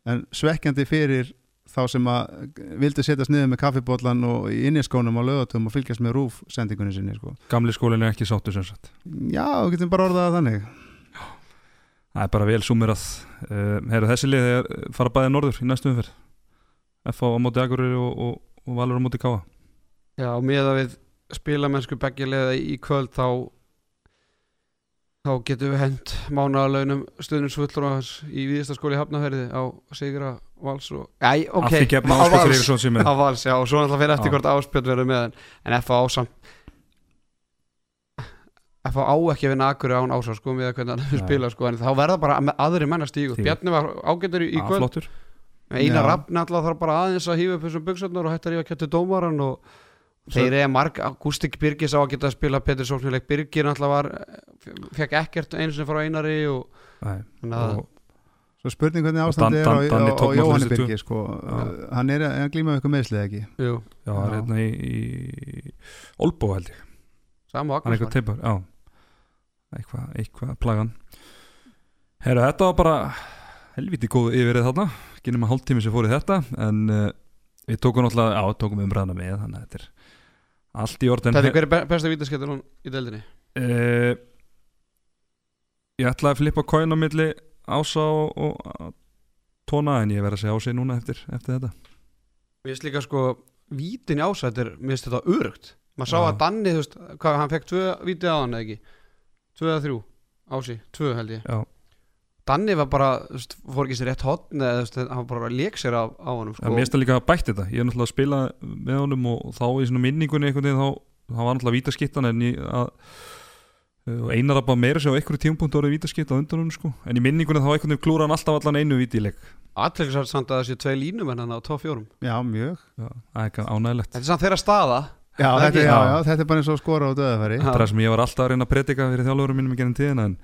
En svekkjandi fyrir þá sem að vildu setjast niður með kaffibóllan og í inniskónum á lögatum og fylgjast með rúf sendingunni sinni sko. Gamli skólinn er ekki sáttu sem sagt. Já, við getum bara orðað það þannig Það er bara vel sumirað uh, Herru, þessi lið er fara bæði norður í næstu umferð. F á móti Akureyri og, og, og Valur á móti Káa Já, og með að við spila mennsku beggilega í kvöld þá þá getum við hent mánaðalaunum stuðninsfullur í viðistaskóli Hafnaferði á Sigra Vals og Æ, ok, á Vals. á Vals, já, og svo náttúrulega fyrir eftir hvort áspjöld verður með en, en FA ásamt FA á ekki að vinna Akuri án ásá sko með hvernig hann spila sko en þá verða bara aðrir menn að stígu. Bjarni var ágættur í, í kvöld. Flottur. Einar Já. Rafn alltaf þarf bara aðeins að hýfa upp þessum buksarnar og hætta að rífa kjöttu dómaran og þeir eru marg, Gústik Birgis á að geta að spila Petri Sóknileik Birgir alltaf var fekk ekkert einu sem frá Einari og og, Svo spurning hvernig Og ástandi Dan- er á, Dan- Danni á, á tók Jóhanni náttúrulega Birgi sko. Uh, hann er að glíma við eitthvað meðslið ekki? Jú, Já, það er hérna í, í Olbó held ég. Hann er eitthvað Agnes teipar, já Eitthvað, eitthvað plagan. Herru, þetta var bara helviti góð yfirrið þarna. Ekki nema hálftími sem fór í þetta en uh, við tókum náttúrulega, já, tókum umræðana með þannig að þetta er allt í orðin. Þetta er hver er be- besta vítaskettur hún í deildinni? Uh, Ég ætlaði að flippa kóin á milli Ása og, og Tóna en ég verð að segja Ási núna eftir, eftir þetta. Mér finnst líka sko vítin í ásættir, mér finnst þetta örugt maður sá Já. að Danni, þú veist, hvað, hann fekk tvö vítið á hann eða ekki tvö eða þrjú, ási, tvö held ég. Já, Danni var bara, þú veist, fór ekki sér rétt hotn eða þú veist, hann bara lék sér á, á honum sko. mér það líka að bætt þetta. Ég er náttúrulega að spila með honum og þá í svona minningunni einhvern veginn þá, þá var náttúrulega vítaskittan en ég að og einar að bara meira sér á einhverju tímapunkt orðið vítaskitt á undan hún sko. En í minningunni þá einhvern veginn klúra hann alltaf allan einu víti í leik Aðtryggsamt samt að það sé tvei línum en hann á tóf fjórum. Já, mjög. Já, er Þetta er samt þeirra staða Já, Það þetta, já, Já. já, þetta er bara eins og að skora á döðafæri Já. Það er það sem ég var alltaf að reyna að predika fyrir þjálfurum mínum í gennum tíðina en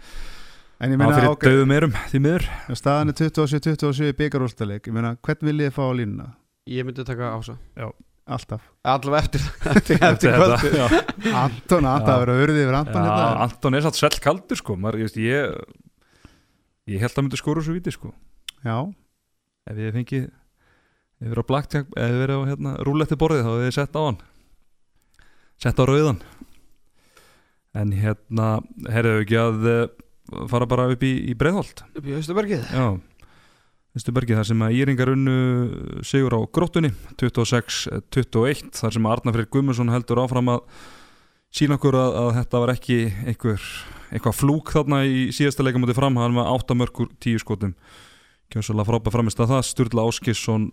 En ég meina, fyrir ok, döðum erum því miður. Staðan er 27-27 í byggarúlstaleik Ég meina, hvern viljið þið fá á línuna? Ég myndi taka ása. Alltaf. Allavega eftir, eftir, eftir kvöldu já. Anton, Anton, Já. það verður örðið yfir Anton Já, hérna. Anton er satt svell kaldur sko. Maður, ég, ég, ég held að myndi skora svo viti sko. Já, ef ég fengi ef ég verið á ég á hérna, rúletti borðið þá hefði ég sett á hann sett á rauðan. En hérna, herðu ekki að eh, fara bara upp í, í Breiðholt? Upp í Östubergið Já, Vistubergi þar sem að Íringar unnu sigur á gróttunni 26-21 þar sem að Arnar Freyr Guðmundsson heldur áfram að sína okkur að, að þetta var ekki einhver, eitthvað flúk þarna í síðasta leikamóti fram, hann var 8 mörgur 10 skotum. Kjömsalega frábæð framist að það, Sturla Áskisson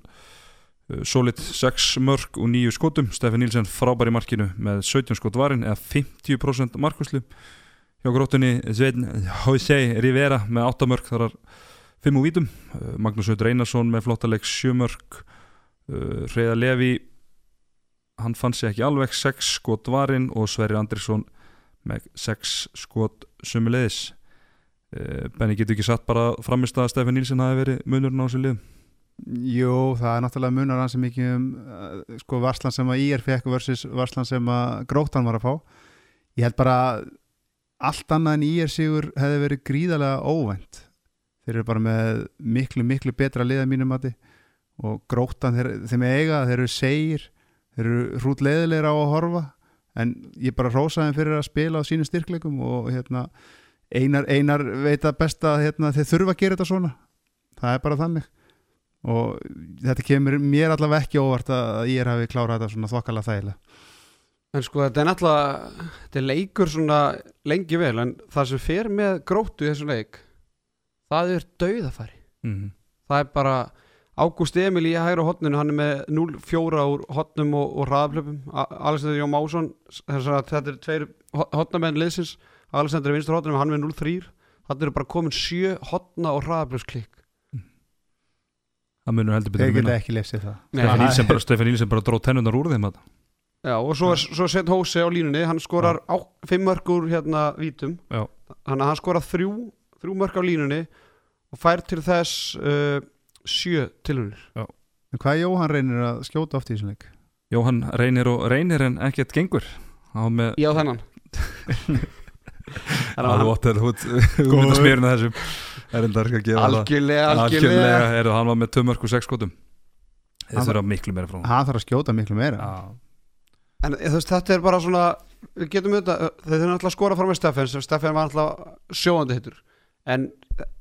solid 6 mörg og 9 skotum, Stefán Nílsen frábær í markinu með 17 skot varin eða 50% markuslu hjá gróttunni Svein Hosei Rivera með 8 mörg þar er 5 úr vítum, Uh, Magnús Hauður Einarsson með flottaleg 7 mörg Hreyða Levi hann fann sér ekki alveg 6 skot varin og Sverri Andriksson með 6 skot sumulegis Benni getur ekki satt bara framist að Stefán Nílsen hafi verið munurinn á þessu liðum Jú, það er náttúrulega munar hans mikið um uh, sko varslan sem að IR fekk versus varslan sem að Gróttan var að fá. Ég held bara allt annað en IR sigur hefði verið gríðarlega óvænt. Þeir eru bara með miklu, miklu betra liða mínum mati. Og Gróttan þeir, þeim eiga, þeir eru segir þeir eru hrút leðilegra á að horfa. En ég bara rósa þeim fyrir að spila á sínum styrkleikum og hérna einar, einar veit að besta hérna, þeir þurfa að gera þetta svona. Það er bara þannig og þetta kemur mér allavega ekki óvart að ég er hafi klárað þetta svona þokkala þægilega. En sko þetta er náttúrulega þetta er leikur svona lengi vel en það sem fer með gróttu í þessum leik það er dauðafæri. Mm -hmm. það er bara Ágúst Emil í hægra hotninu, hann er með 0-4 úr hotnum og, og hraðaflöpum Alexander Jón Másson þetta er tveir hotnamenn liðsins. Alexander er vinstur hotnum, hann er með 0-3 þannig eru bara komin 7 hotna og hraðaflöpsklikk það munur heldur betur þeir að geta vinna ekki lesið það. Stefán Nílsen bara, dróð tennunar úr þeim að Já, og svo er svo set Hósi á línunni hann skorar 5 mörgur hérna vítum. Já. þannig að hann skorar 3 þrjú mörg á línunni og fær til þess uh, 7 tilhörnir en hvað Jóhann reynir að skjóta oft í þessum leik? Jóhann reynir og reynir en ekkert gengur. Á með Já, þú átt að þú mynda smyrna þessum er enda að gefa það. Algjörlega, algjörlega. Er hann var með 2 mörg og 6 skotum. Hann þeir þurfa miklu meira frá hann hann þarf að skjóta miklu meira. Já. En þú veist, þetta er bara svona við getum auðvitað, þeir þurfum alltaf að skora fram með Steffen sem Steffen var alltaf sjóandi hittur. En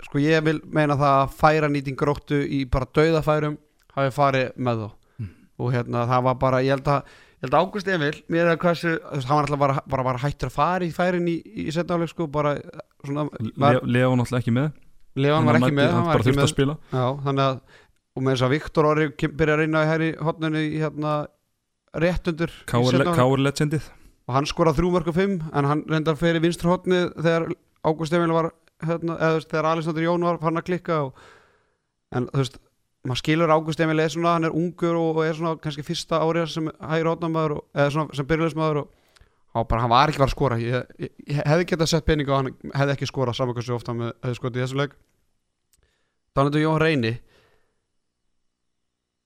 sko ég vil meina það að færa nýting gróttu í bara dauðafærum hafi farið með þá. Mm. og hérna það var bara, ég held að ég held að Ágúst Emil, mér er að hversu þú veist, hann var alltaf bara, bara, bara hættur að fara í færin í, í setnáleik sko, bara svona var, Le- Leon náttúrulega ekki með Levan var ekki með, hann hann var ekki með að spila. Já, þannig að og með þess að Viktor Orri byrja að reyna í hæri hotnunni í hérna rétt undir í Káur legendið. Og hann skorað þrjú mörg og fimm en hann reyndar fyrir vinstra hotni þegar Ágúst Emil var hérna, eða þegar Alexander Jón var fann að klikka og, en þú veist maður skilur Ágúst Emil er svona, hann er ungur og, og er svona kannski fyrsta árið sem hægir hotnamaður eða svona sem byrjulegsmaður og bara hann var ekki var að skora ég, ég, ég hefði getað sett pening og hann hefði ekki skorað saman hversu ofta hann hefði skotið í þessu leik Þannig að Jón Reyni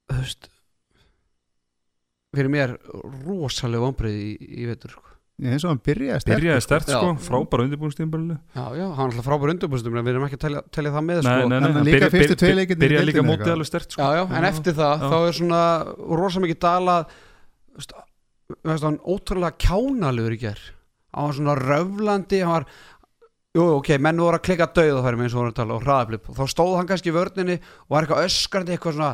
þú veist fyrir mér rosalega vombrið í, í vetur sko. Eins og hann byrjaði sterkur, Byrjaði stert Já. sko, frábæra undirbúinstíðanbölinu já, já, hann er alltaf frábær undirbúrstum við erum ekki að telja, telja það með Nei, sko. nei, nei, En hann líka byrja- fyrstu leikirnir í Byrjaði líka mótið alveg stert já, sko já, en Já. eftir það Já. þá er svona rosa mikið dalað veist, hann ótrúlega kjánalugur í ger hann var svona röflandi hann var Jú, ok, menn voru að klikka döð og eins og voru að tala og hraðablip. Og þá stóð hann kannski í vörninni og var eitthvað öskrandi eitthvað svona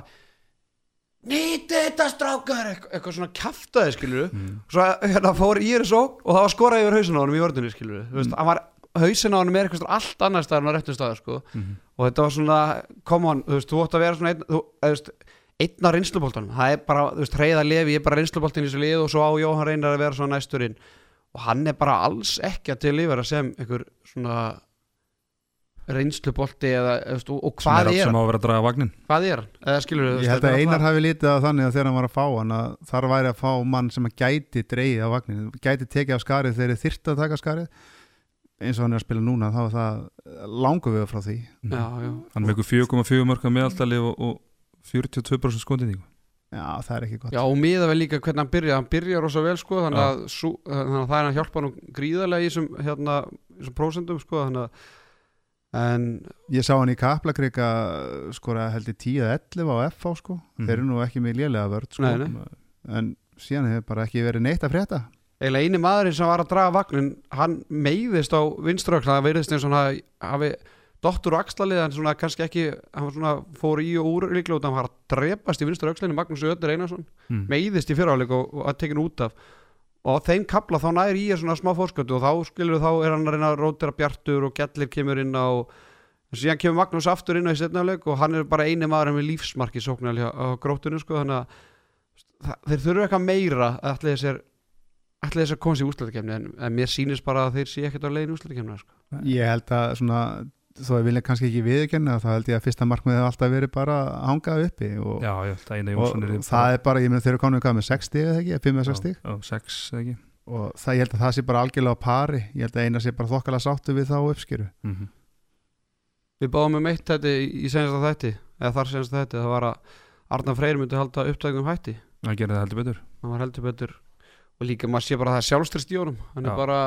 nýti þetta strákar! Eitthvað, svona kjaftaði skilur Mm. svo hérna fór í þessu og það var skorað yfir hausin á honum í vörninni skilur þú veist, hann var hausin á honum er eitthvað allt annar staðar en á réttum staðar sko. Mhm. og þetta var svona, come on, þú veist, þú átt að vera svona einn, þú, þú veist, einn á reynsluboltanum, það er bara, þú veist, Reyða Levi er bara reynsluboltin í þessu lið og svo á Jóhann Reynar að vera svona næsturinn. Og hann er bara alls ekki að tilífara sem einhver svona reynslubolti eða, veist, og, og hvað er, er, sem á hann, að vera að draga vagnin hvað er hann, eða skilur Ég held að Einar hafi litið á þannig að þegar hann var að fá hann að þar væri að fá mann sem að gæti dreigið á vagnin, gæti tekið af skarið þegar þeir þyrfti að taka skarið. Eins og hann er að spila núna, þá er það langu við frá því. Já, já, hann ykkur 4,4 mörg að meðaltali og, og 42% skondinningu Já, það er ekki gott. Já, og miða vel líka hvernig hann byrja, hann byrja rosa vel, sko, þannig að, sú, þannig að það er hann að hjálpa hann gríðarlega í þessum, hérna, í þessum prósentum, sko, þannig að en Ég sá hann í Kaplakrika skora held í 10-11 á FH sko. Mhm. þeir eru nú ekki með lélega vörð sko. Nei, nei. en síðan hefur bara ekki verið neitt að frétta. Eiginlega eini maðurinn sem var að draga vagnin hann meiðist á vinströkla það verðist eins og hann hafi- hafi Dottur og axlalið, hann svona kannski ekki hann var svona fór í og úr líklega út hann var að drepast í vinstur aukslinni, Magnús Öður Einarsson mm. meiðist í fyrráleik og, og að tekin út af og á þeim kapla þá næri í er svona smá fórskötu og þá skilur þá er hann að reyna að rótira bjartur og gellir kemur inn á síðan kemur Magnús aftur inn á í setnafleik og hann er bara eini maður með lífsmarki sóknarlega á gróttunum sko þannig að þeir þurfu eitthvað meira að þessir ætli þessir komast í úslættakefni en, en mér sýnist bara að þeir sé ekkert á leiðin úslættakefni sko. Ég held að svona þó að vilja kannski ekki viðurkenna þá held ég að fyrsta markmiðið hafi alltaf verið bara að hanga uppi og, Já, já, það og, er og það er bara, ég meina þeir eru hvað með 6 stig eða ekki, 5 eða 6 stig? Já, 6 eða ekki. Og það, ég held að það sé bara algjörlega á pari. Ég held að eina sé bara þokkalega sáttu við þá uppskýru mm -hmm. Við báðum um eitt þetta í senasta þætti eða þar senasta þætti, það var að Arnar Freyr myndi halda upptæknum hætti. Það gerir það heldur betur og líka maður sé bara að það er sjálfstrist í honum. Hann er Já. bara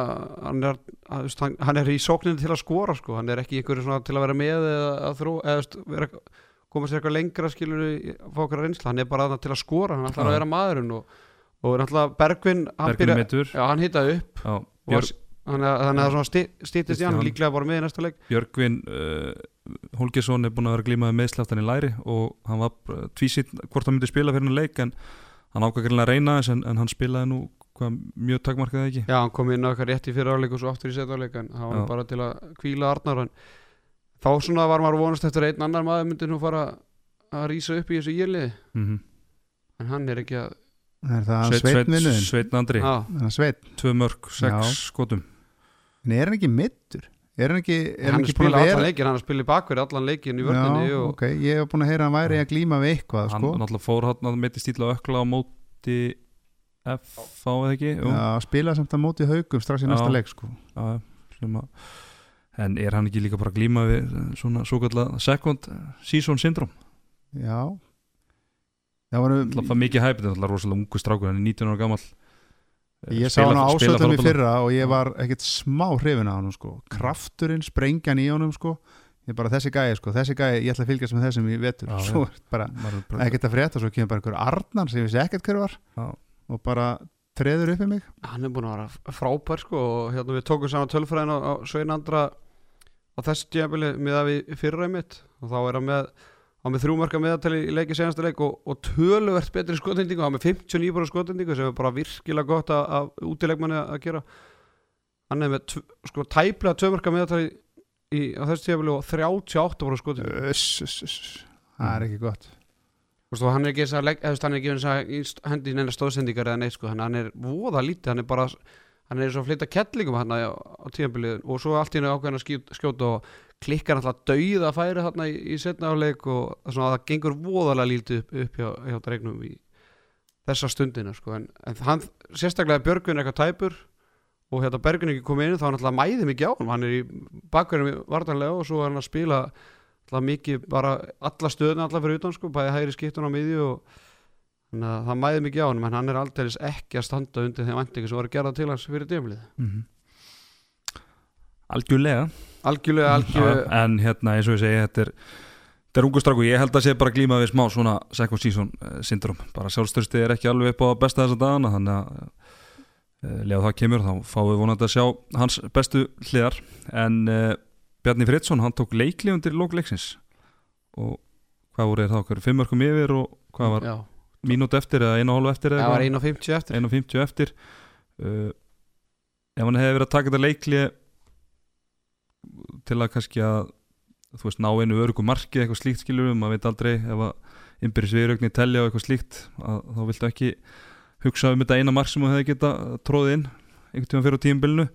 hann er, hann, hann er í sókninni til að skora sko. hann er ekki einhverju til að vera með eða að þró, eða vera, koma sér eitthvað lengra skilur okkar reynsla, hann er bara til að skora. Hann ætlar að vera maðurinn og, og náttúrulega Bergvin, hann hann hitaði upp. Já, og Björg, hann er, þannig að það styttist í hann. Hann. líklega bara með í næsta leik. Björgvin uh, Holgesson er búin að vera glímaði meðsláttan í læri og hann var uh, tvísitt hvort hann myndi spila fyrir henni leik en hann ákvæmlega að reyna þess en, en hann spilaði nú hvað, mjög takmarkaði ekki? Já, hann kom inn á eitthvað rétt í fyrir áleik og svo aftur í setja áleik en það var bara til að kvíla Arnar en þá svona var maður vonast eftir einn annar maður myndi nú fara að rýsa upp í þessu írliði mm -hmm. en hann er ekki að er það Sveit, sveit Sveit, vinnuðin Sveit Andri, tvö mörg, sex Já. skotum. En er hann ekki mittur? Er hann ekki, er hann ekki spila búin að allan vera leikin, hann spila í bakverði allan leikin í vörðinni Já, og ok, ég hef búin að heyra hann væri að glíma við eitthvað hann sko. náttúrulega fór hann að meiti stíla ökla á móti F á eða ekki Jú. Já, spila samt að móti haugum strax í næsta leik sko. Já, sem að en er hann ekki líka bara að glíma við eh, svona svo kallað second season syndrom Já Það var mikið hæpið, það er rosalega ungu strákur hann er 19 ára gamall Ég sá hann á ásöldum í fyrra og ég var ekkert smá hrifin á hann sko. krafturinn, sprengjan í honum sko. ég bara þessi gæi, sko. þessi gæi ég ætla að fylgjast með þessum í vetur svo bara ekkert að frétta svo kemur bara einhver Arnar sem ég vissi ekkert hver var Já. Og bara treður upp í mig. Hann er búin að vera frábær sko og hérna við tókum saman tölfræðin á, á Svein Andra á þessu tímabili með að við fyrra mitt og þá er hann með með þrjúmarka meðatali í leiki senasta leik og, og töluvert betri skotendingu. Hann með 59 bara skotendingu sem er bara virkilega gott að, útilegmanni að gera. Hann er með sko tæplega tvömarka meðatali í, á þessu tímabili og 38 bara skotendingu. Það er ekki gott Og hann er ekki þess að legg, hann er ekki þess að hendi neina stóðsendingar eða neitt sko, hann er voða lítið, hann er bara hann er eins og flytta kettlingum hann á, tíðanbilið og svo allt í hennu ákveðin að skjóta, og klikkar alltaf dauða að færi hann í, í setna áleik og svona, það gengur voðalega lítið upp, upp hjá, hjá dregnum í þessa stundina sko, en, en hann, sérstaklega Björgvin er eitthvað tæpur og hérna Bergun ekki komið inn þá hann alltaf mæði mikið á hann hann er í bakverðum vartanlega og svo er hann að spila alltaf mikið bara alla stöðuna alltaf fyrir utan sko, bæði hægri skiptun á miðju og þannig að það mæði mikið á hann en hann er aldrei ekki að standa undir þeim vendingu sem var að gera til hans fyrir djöflið Mhm. algjörlega. Algjörlega, algjörlega Já, en hérna eins og ég segi þetta er, þetta er ungu stráku, ég held að sé bara að glíma við smá svona second season uh, syndrom bara sjálfstörsti er ekki alveg upp á besta þessa dagana þannig að lega það kemur þá fáum við vonandi að sjá hans bestu hliðar. En uh, Bjarni Fridsson hann tók leikli undir lókleiksins og hvað voru þeir þá, hverju fimmörkum yfir og hvað var Já, mínút eftir eða einu og hálfu eftir eða það var eitthvað? 1.50 eftir. 1.50 eftir. Uh, ef hann hefði verið að taka þetta leikli til að kannski að þú veist, ná einu örgu marki eitthvað slíkt skilur um, maður veit aldrei ef að innbyrðis viðrögni telja og eitthvað slíkt að, þá viltu ekki hugsa um þetta eina mark sem þú hefði geta tróðið inn einhvern tíma fyrir á tímabilinu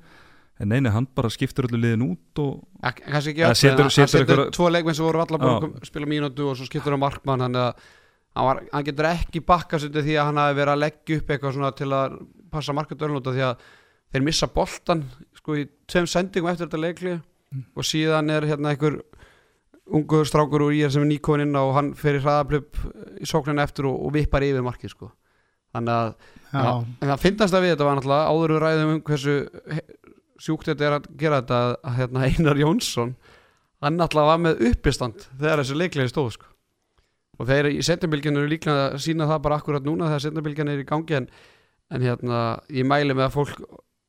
en neini, hann bara skiptur öllu liðin út og kannski ekki en hann setur einhverja- tvo leikmenn sem voru allar Já. að spila mínútu og svo skiptur hann markmann hann, hann, var, hann getur ekki bakka sér því að hann hafi verið að leggja upp eitthvað svona til að passa markadörn út af því að þeir missa boltan sko í tveim sendingum eftir þetta leikli Mm. og síðan er hérna einhver ungur strákur úr ír sem er nýkomin inn og hann fer í hraðaplöp í sóknina eftir og, og vippar yfir markið sko þannig að Já, en það finnast að við þetta var náttúrulega áður við ræðum um hversu sjúkt þetta er að gera þetta að, hérna, Einar Jónsson hann náttúrulega var með uppistand þegar þessi leiklegi stóð sko. og þeir í setjabilginu eru líklega að sína það bara akkurat núna þegar setjabilginu er í gangi en, en hérna, ég mæli með að fólk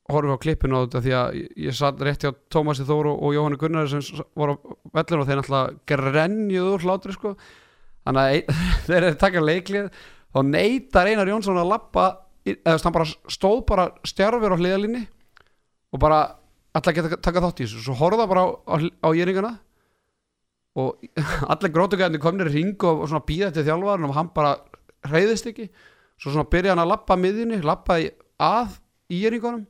horfa á klippinu á þetta því að ég, satt rétt hjá Tómasi Þóru og Jóhanni Gunnar sem voru á vellinu og þeir náttúrulega grenjuðu úr hlátri sko þannig að þeir eru taka leiklið þá neytar Einar Jónsson að lappa eða hann bara stóð bara stjárfur á hliðalinni og bara alltaf geta taka þátt í þessu. Svo horfða bara á, á, á jæringana og allir grótugæðinni komnir í ring og, og svona býða til þjálfarinn og hann bara hreyðist ekki. Svo svona byrja hann að lappa miðjunni lappaði að í jæringunum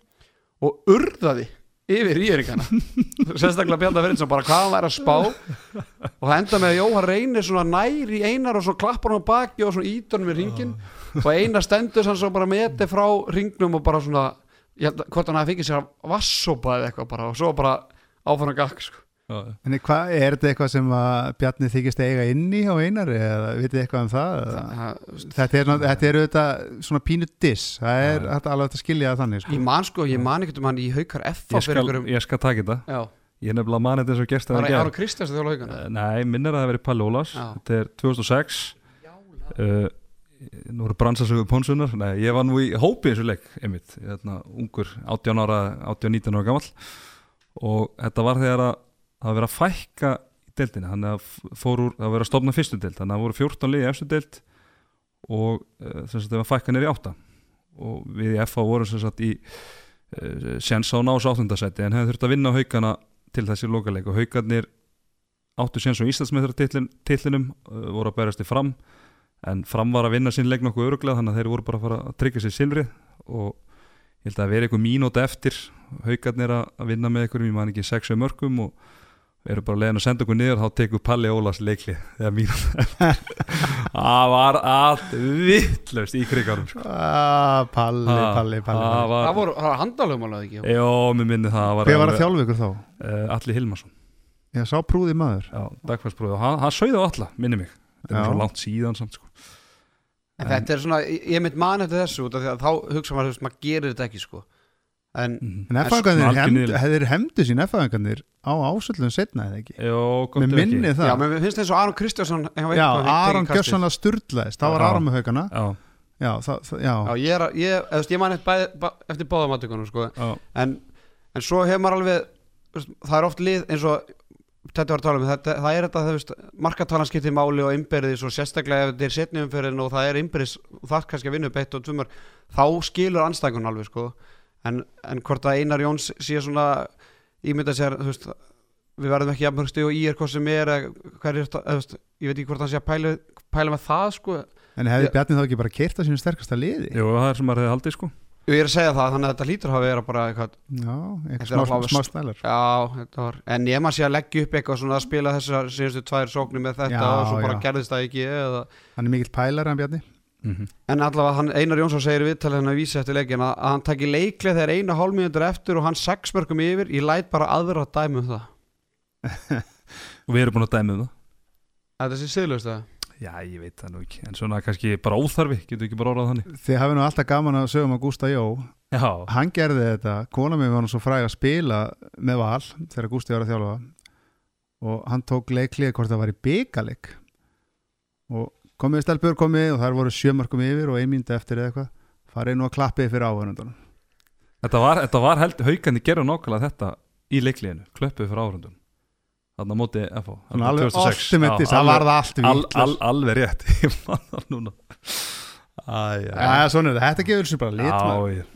og urðaði yfir í jæringana sérstaklega Bjarnar Finnsson bara hvað hann væri að spá. Og það enda með að Jóhann reynir svona nær í einar og svo klappar hann á baki og svona ítunum við ringin og einar stendur sann svo bara meti frá ringnum og bara svona held að hvort hann hafi fengið sér að vassopa eða eitthvað bara og svo bara áfram gakk sko. En hvað, er þetta eitthvað sem að Bjarni þykist eiga inni á einari eða vitið eitthvað um það? Það- það- Þetta er, ná- þetta er auðvitað svona pínu diss, það er þetta alveg að skilja það þannig sko. ég man sko, ég man ekkert um hann í haukar F Ég, skal, ég skal taka þetta. Já, Ég er nefnilega manið þess að gerst það það var Aron Kristjáns að þjóla haukana Eh, Nei, minnir að það veri Palli Ólafs. Já. Þetta er 2006 uh, Nú eru bransasögu Pónsunar Nei, ég var nú í hópi eins og leik einmitt, hérna, ungur, 18 ára 18-19 ára gamall. Og þetta var þegar að það verið að fækka í deildinni. Þannig að f- fór úr, það verið að stofna fyrstu deild. Þannig að það voru 14 liði efstu deild og uh, sem sagt það var fækka nýri átta. Og við í FA vorum sem sagt í uh, séns á nás áttundasæti en hefði þurft að vinna á haugana til þessi lokaleik. Og haugarnir áttu séns á Íslandsmeðra-titlinum uh, voru að berast í fram en fram var að vinna sín leik nokkuð öruglega þannig að þeir voru bara að fara að tryggja sér silfrið. Og ég held að veri eitthvað mínúti eftir. Haugarnir að vinna með einhverjum, ég man ekki sexu mörgum og eru bara leiðin að senda okkur niður þá tekur Palli Ólas leikli þegar mínúti eftir. Það var allt vittlaust í krigarum sko. ah, Palli, Ha, Palli, Palli, Palli. var, það voru, það var handalögum alveg ekki? Jó, mér minni það var Hver var að þjálfa ykkur þá? uh, Alli Hilmarsson. Ég sá prúði maður. Já, dagfærsbróð og hann, hann sauði á alla, minni mig þetta er svo langt síðan samt sko. en þetta er svona, ég, ég mynd man eftir þessu út af því að þá hugsa maður, veist, maður gerir þetta ekki sko. En Mhm. En niðurlæging. hefðir hemdu sín F-fangarnir á ásöldun setna eða ekki? Jó, gott Með minni það. Já, menn finnst eins og Aron Kristjánsson Já, Aron Gjössanlega sturlaðist, það var. Aron með haugana. Já, Já, það, það, já, já, ég er, að- ég, ég man eftir, báðamatökunum sko. En, en svo hefur maður alveg það er oft lið eins og þetta var að tala um, þetta, það er þetta þú veist, markatalan skiptir máli og innbyrðis og sérstaklega ef þetta er setni umferðin og það er innbyrðis og það er kannski að vinna upp eitt og tvumar þá skilur anstæðingun alveg sko en, en hvort að Einar Jóns sé svona ímynda sér þú veist, við verðum ekki jafnmörgstu og í er hvað sem er er veist, ég veit ekki hvort hann sé að pæla, pæla með það sko En hefði. Bjarni þá ekki bara keirt að sínu sterkasta liði? Jú, það er sem maður hefði haldið sko ég er að segja það þannig að þetta lítur hafa verið bara eitthvað Já, eitthvað smá, stælar. Já, þetta var, en ég maður sé að leggja upp eitthvað svona að spila þessar síðustu tvær sóknir með þetta Já, og svo bara já. gerðist það ekki eða, Hann er mikill pælar hann Bjarni. Mm -hmm. en allavega hann, Einar Jónsson segir í viðtalið hann að vísa eftir leikin að, að hann taki leiklega þegar eina hálfmínútur eftir og hann sex mörgum yfir, ég læt bara aðra að dæmi um það. Og við erum búin að dæmi um það Já, ég veit það nú ekki. En svona kannski bara óþarfi, getur ekki bara orðað þannig. Þið hafið nú alltaf gaman að sögum að Gústa Jó. Já, Hann gerði þetta, kona mér var nú svo fræg að spila með val þegar Gústi var að þjálfa. Og hann tók leiklið hvort það var í byggaleg og komið stelpur komið og þar voru sjömarkum yfir og einmýndi eftir eða eitthvað. Farið nú að klappið fyrir áhörnundunum þetta var, þetta var held haugandi gerðu nákvæmlega þetta í leikliðinu. Klöppuð fyrir áhrundun Þannig að móti FH Þannig alveg 2006. optimitist, það var það allt al, al, Alveg rétt. Ég man það núna. Æ, já, Já, svona er þetta, þetta gefur sér bara lit já, ég-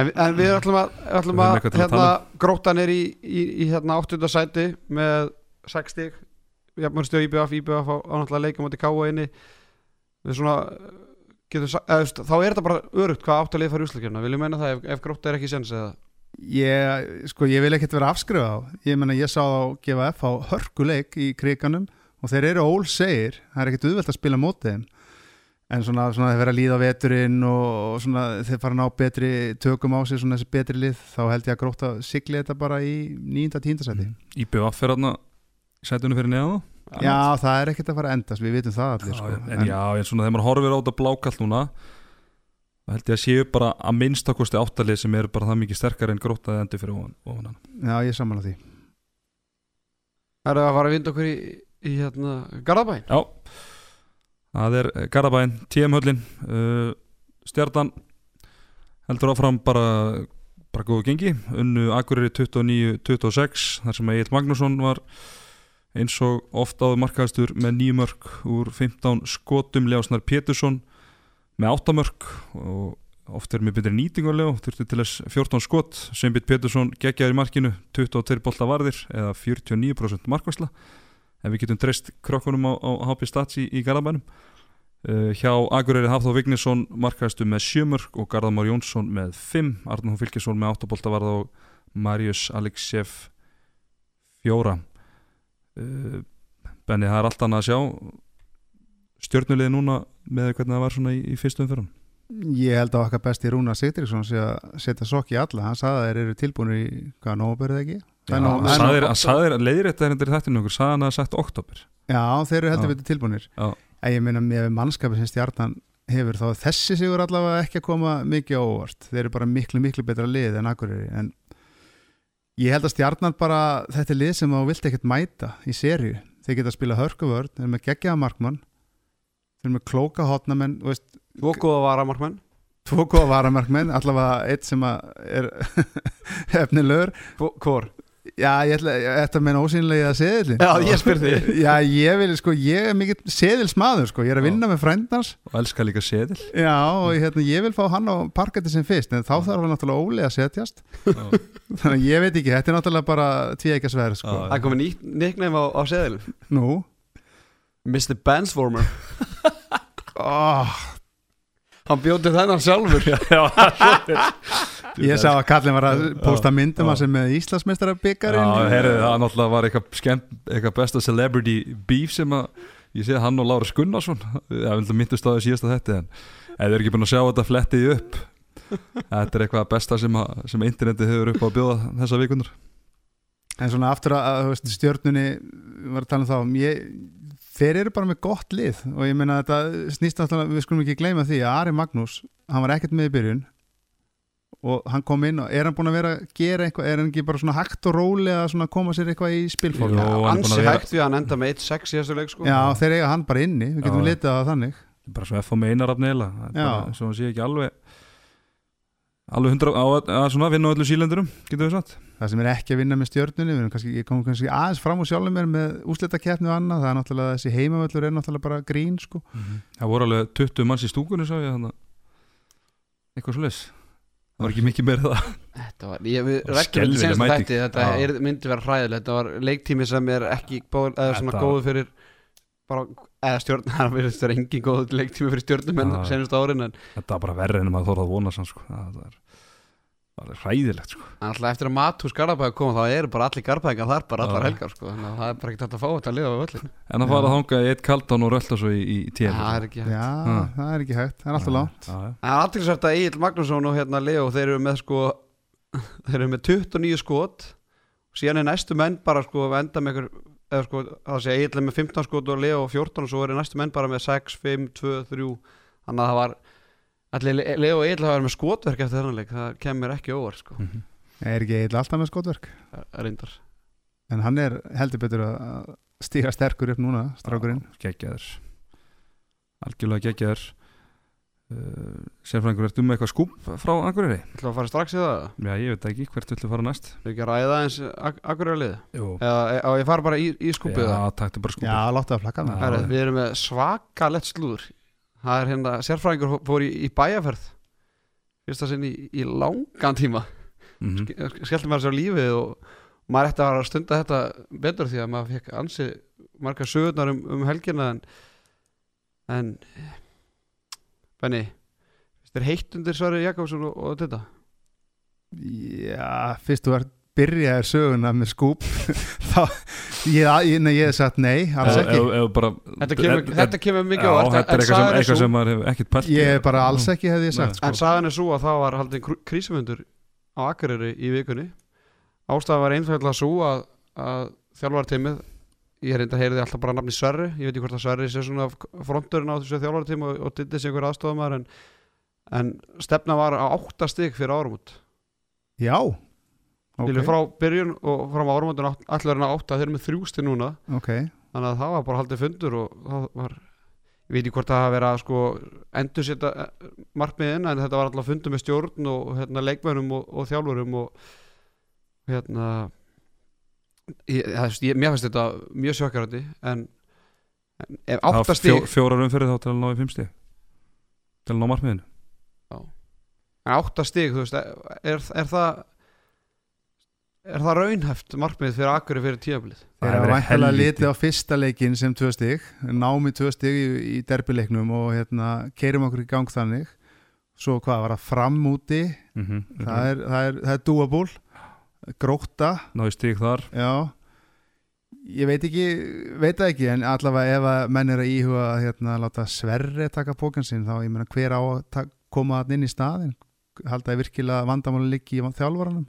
En, en við ætlum að, við ætlum að að hérna, tala grótan er í, í, í hérna 8. sæti með 6 stík jafnmörgstu IBF, IBF á, á náttúrulega leikum átti káa inni við svona getum, sa- eða, þá er þetta bara örugt hvað átt að liða fara í úslakefna viljum meina það ef, ef gróta er ekki sens eða Ég, sko, ég vil ekkert vera afskrifa á ég menna ég sá þá gefa F á hörkuleik í kriganum og þeir eru ól segir, það er ekkert auðvelt að spila mótið en svona, svona þeir vera að líða á veturinn og, og svona þeir fara að ná betri tökum á sig svona þessi betri lið, þá held ég að gróta sigli þetta bara í nýjunda tíndasæti IBF er þarna í sætunum fyrir neðan þá? Já, það er ekkert að fara að endast, við vitum það allir já, sko. en, já, en svona þegar maður horfir á þetta blákall núna þá held ég að séu bara að minnstakosti áttalið sem eru bara það mikið sterkar en grótaði endur fyrir ofan, ofan hann. Já, ég samanlega því. Er það að fara að vinda okkur í, í hérna Garðabæn Já, það er Garabæn, TM höllin uh, Stjartan heldur áfram bara bara góðu gengi, unnu Akureyri 29-26 þar sem Egil Magnússon var eins og oft áður markaðastur með nýjumörk úr 15 skotum. Leosnar Pétursson með 8 mörk og oft er með betri nýtingulega þurfti til þess 14 skot. Sveinbjörn Pétursson geggjaður í markinu 22 bolta varðir eða 49% markvæsla ef við getum treyst krokkunum á, á HP Stats í, í Garabænum uh, hjá Akureyri Hafþór Vignesson markaðastu með 7 mörk og Garðamár Jónsson með 5 Arnón Fylkesson með 8 bolta varða og Marius Aleksjev 4 uh, Benni það er allt annað að sjá stjörnulegði núna með hvernig það var svona í, í fyrstu umfyrun Ég held að okkar besti Rúna Sigtríksson sé að setja sokk í alla, hann sagði að þeir eru tilbúinir í hvaða nógabörið ekki? Nóg- það er nóg- hann sagði leiðir þetta er endur í þættinu okkur sagði hann að það sagt oktober Já, þeir eru heldur Já. betur tilbúinir Já. En ég meina með mannskapin sem stjarnan hefur þá þessi sigur allavega ekki að koma mikið óvart. Þeir eru bara miklu miklu betra lið en Akureyri. En ég held að stjarnan bara þetta er lið sem þú vilt ekkert mæta í serju, þeir geta að spila hörkuvörn þeir eru með geggjaða markmann þeir eru með klóka hotnamenn Tvo góða varamarkmenn. tvo góða varamarkmenn allavega eitt sem að er efnilegur. Hvor? Já, ég ætla, ég ætla að meina ósýnlega seðilin Já, ég spyr því Já, ég vil, sko, ég er mikill seðilsmaður, sko, ég er að vinna með frændans og elska líka seðil. Já, og hérna, ég vil fá hann á parkætti sem fyrst en þá þarf hann náttúrulega ólega að setjast. Þannig að ég veit ekki, þetta er náttúrulega bara tvíækja sverð, sko. Já, Það komið nýtt nickname á, á seðilum Nú, Mr. Bansformer oh, Hann bjóti þennan sjálfur. Ég sá að Kallin var að posta myndum að sem með Íslandsmeistara Já, byggarinn herrið, það náttúrulega var eitthvað skemmt, eitthvað besta celebrity beef sem að ég sé hann og Lára Gunnarsson ég vil myndust á því síðasta þetta en þið eru ekki búin að sjá þetta flettið upp. Þetta er eitthvað besta sem, að, sem internetið hefur upp á að bjóða þessa vikunar En svona aftur að, að stjörnunni var að tala um þá ég, þeir eru bara með gott lið og ég meina þetta snýst náttúrulega, við skulum ekki gleyma því að Ari Magnús, hann var ekkert með í byrjun og hann kom inn og er hann búin að vera að gera eitthvað, er hann ekki bara svona hægt og rólega að svona koma sér eitthvað í spilfólk Jú. hann búinn Ansi að vera- hægt við að hann enda með 1-6 í þessu leik sko Já, þeir eiga hann bara inni, við getum litið á það þannig bara svo F og meinar af neila Já. svo hann sé ekki alveg alveg hundra á að, að svona vinna á öllu sílendurum, getur við sagt. Það sem er ekki að vinna með stjörnunni við erum kannski, ég kom kannski aðeins fram úr sjálfum mér með úslitakeppni og annað, það er náttúrulega þessi heimavöllur er náttúrulega bara grín sko. Það voru alveg 20 manns í stúkunni sá ég þannig eitthvað svo leys það var ekki mikið meira það. Þetta var, ég, við skelfileg þetta senst þætti Þetta er, myndi vera hræðilegt. Þetta var leiktími sem er ekki góð, eða svona Þetta- góðu fyrir bara, eða stjórn, það vera engin góð leiktími fyrir stjórnum en senast árin en þetta var bara verri en maður þorði að vona sann, sko. það, það, er, það er hræðilegt sko. alltaf eftir að Matús Garabæk kom þá eru bara allir Garabækar þar bara allar helgar sko, þannig að það er bara ekki hægt að fá þetta að lifa á öllin en að fara að hanga í eitt kaldan og rölda svo í, í tíð það er ekki hægt. Já, það er ekki hægt, það er alltaf langt. já, já. En það er aðtilsvært að Egil Magnússon og hérna Leo þeir eru með sko þeir eru með 29 skot. Síðan er næstu menn bara sko að enda með ykkur eða sko það sé Egil er með 15 skot og Leo 14 og svo eru næstu menn bara með 6, 5, 2, 3 þannig að það var allir Leo hafa verið með skotverk eftir þennan leik það kemur ekki óvart sko. Mhm. Er ekki eiginlega alltaf með skotverk? Er reyndar. En hann er heldur betur að að stíga sterkur upp núna, strákurinn. Geggjaður. Algjörlega geggjaður. uh, sérfræðingur, ertu með eitthvað skúp frá Akureyri? Þú ætla að fara strax í það? Já, ég veit ekki, hvert viltu fara næst? Við ekki að ræða eins akkurjálið Jú. eða á ég fara bara í, í skúpið Já, það? taktu bara skúpið Já, láttu að flakka með. Herri, Við erum með svakalett slúður Það er hérna, sérfræðingur fór í, í bæjarferð. Fyrsta sinn í, í langan tíma. Mm Ske- Skellti maður sér á lífið og maður ætti að vera að stunda þetta betur því að maður Benni Þetta er heitt undir Sverri Jakobsson og, og þetta Já, fyrst þú ert byrjaðir söguna með skúp þá, ég, hef sagt nei alls ekki, ef- ef bara- Þetta kemur, Þetta- þetta kemur mikið á þetta er eitthvað er eitthvað sem maður hefur ekkert pælt ég hef bara alls ekki hefði ég sagt sko. En sagan er svo að það var haldin kr- krísumundur á Akureyri í vikunni. Ástæðan var einfallega svo að, að þjálfarteimið ég reynda að heyri alltaf bara nafni Sverri. Ég veit ekki hvort að Sverri sé svona fronturinn á þessu þjálfarteimi og, og ditti sig einhver aðstofamæður en, en stefna var á átta stig fyrir árumút Já, okay. ok, frá byrjun og fram á árumútun allir er átta, þeir eru með þrjú stig núna. Ok. Þannig að það var bara haldið fundur og það var ég veit ekki hvort það hafa verið að sko endur setja markmiðin en þetta var alltaf fundum með stjórn og hérna, leikmönum og, og þjálfurum og hérna ég, ég, mér finnst þetta mjög sjökkarandi en, en ef áttastig fjó, fjórar umferði þá til að ná í fimmsti til að ná markmiðinu. En áttastig, þú veist, er, er það er það raunhæft markmið fyrir akkurri fyrir tíðabilið Það væntalega helvíti. litið á fyrsta leikin sem tvö stig, námi tvö stig í, í derbileiknum og hérna keirum okkur í gang þannig. Svo hvað var það fram úti? Mm -hmm. það, er, það, er, það er doable gróta, Ná í stík þar. Já. Ég veit ekki, veit það ekki en allavega ef að menn er að íhuga að hérna, láta Sverri taka pókan sinn þá ég meina hver á að koma inn í staðin halda ég virkilega vandamáli liggi í þjálfaranum?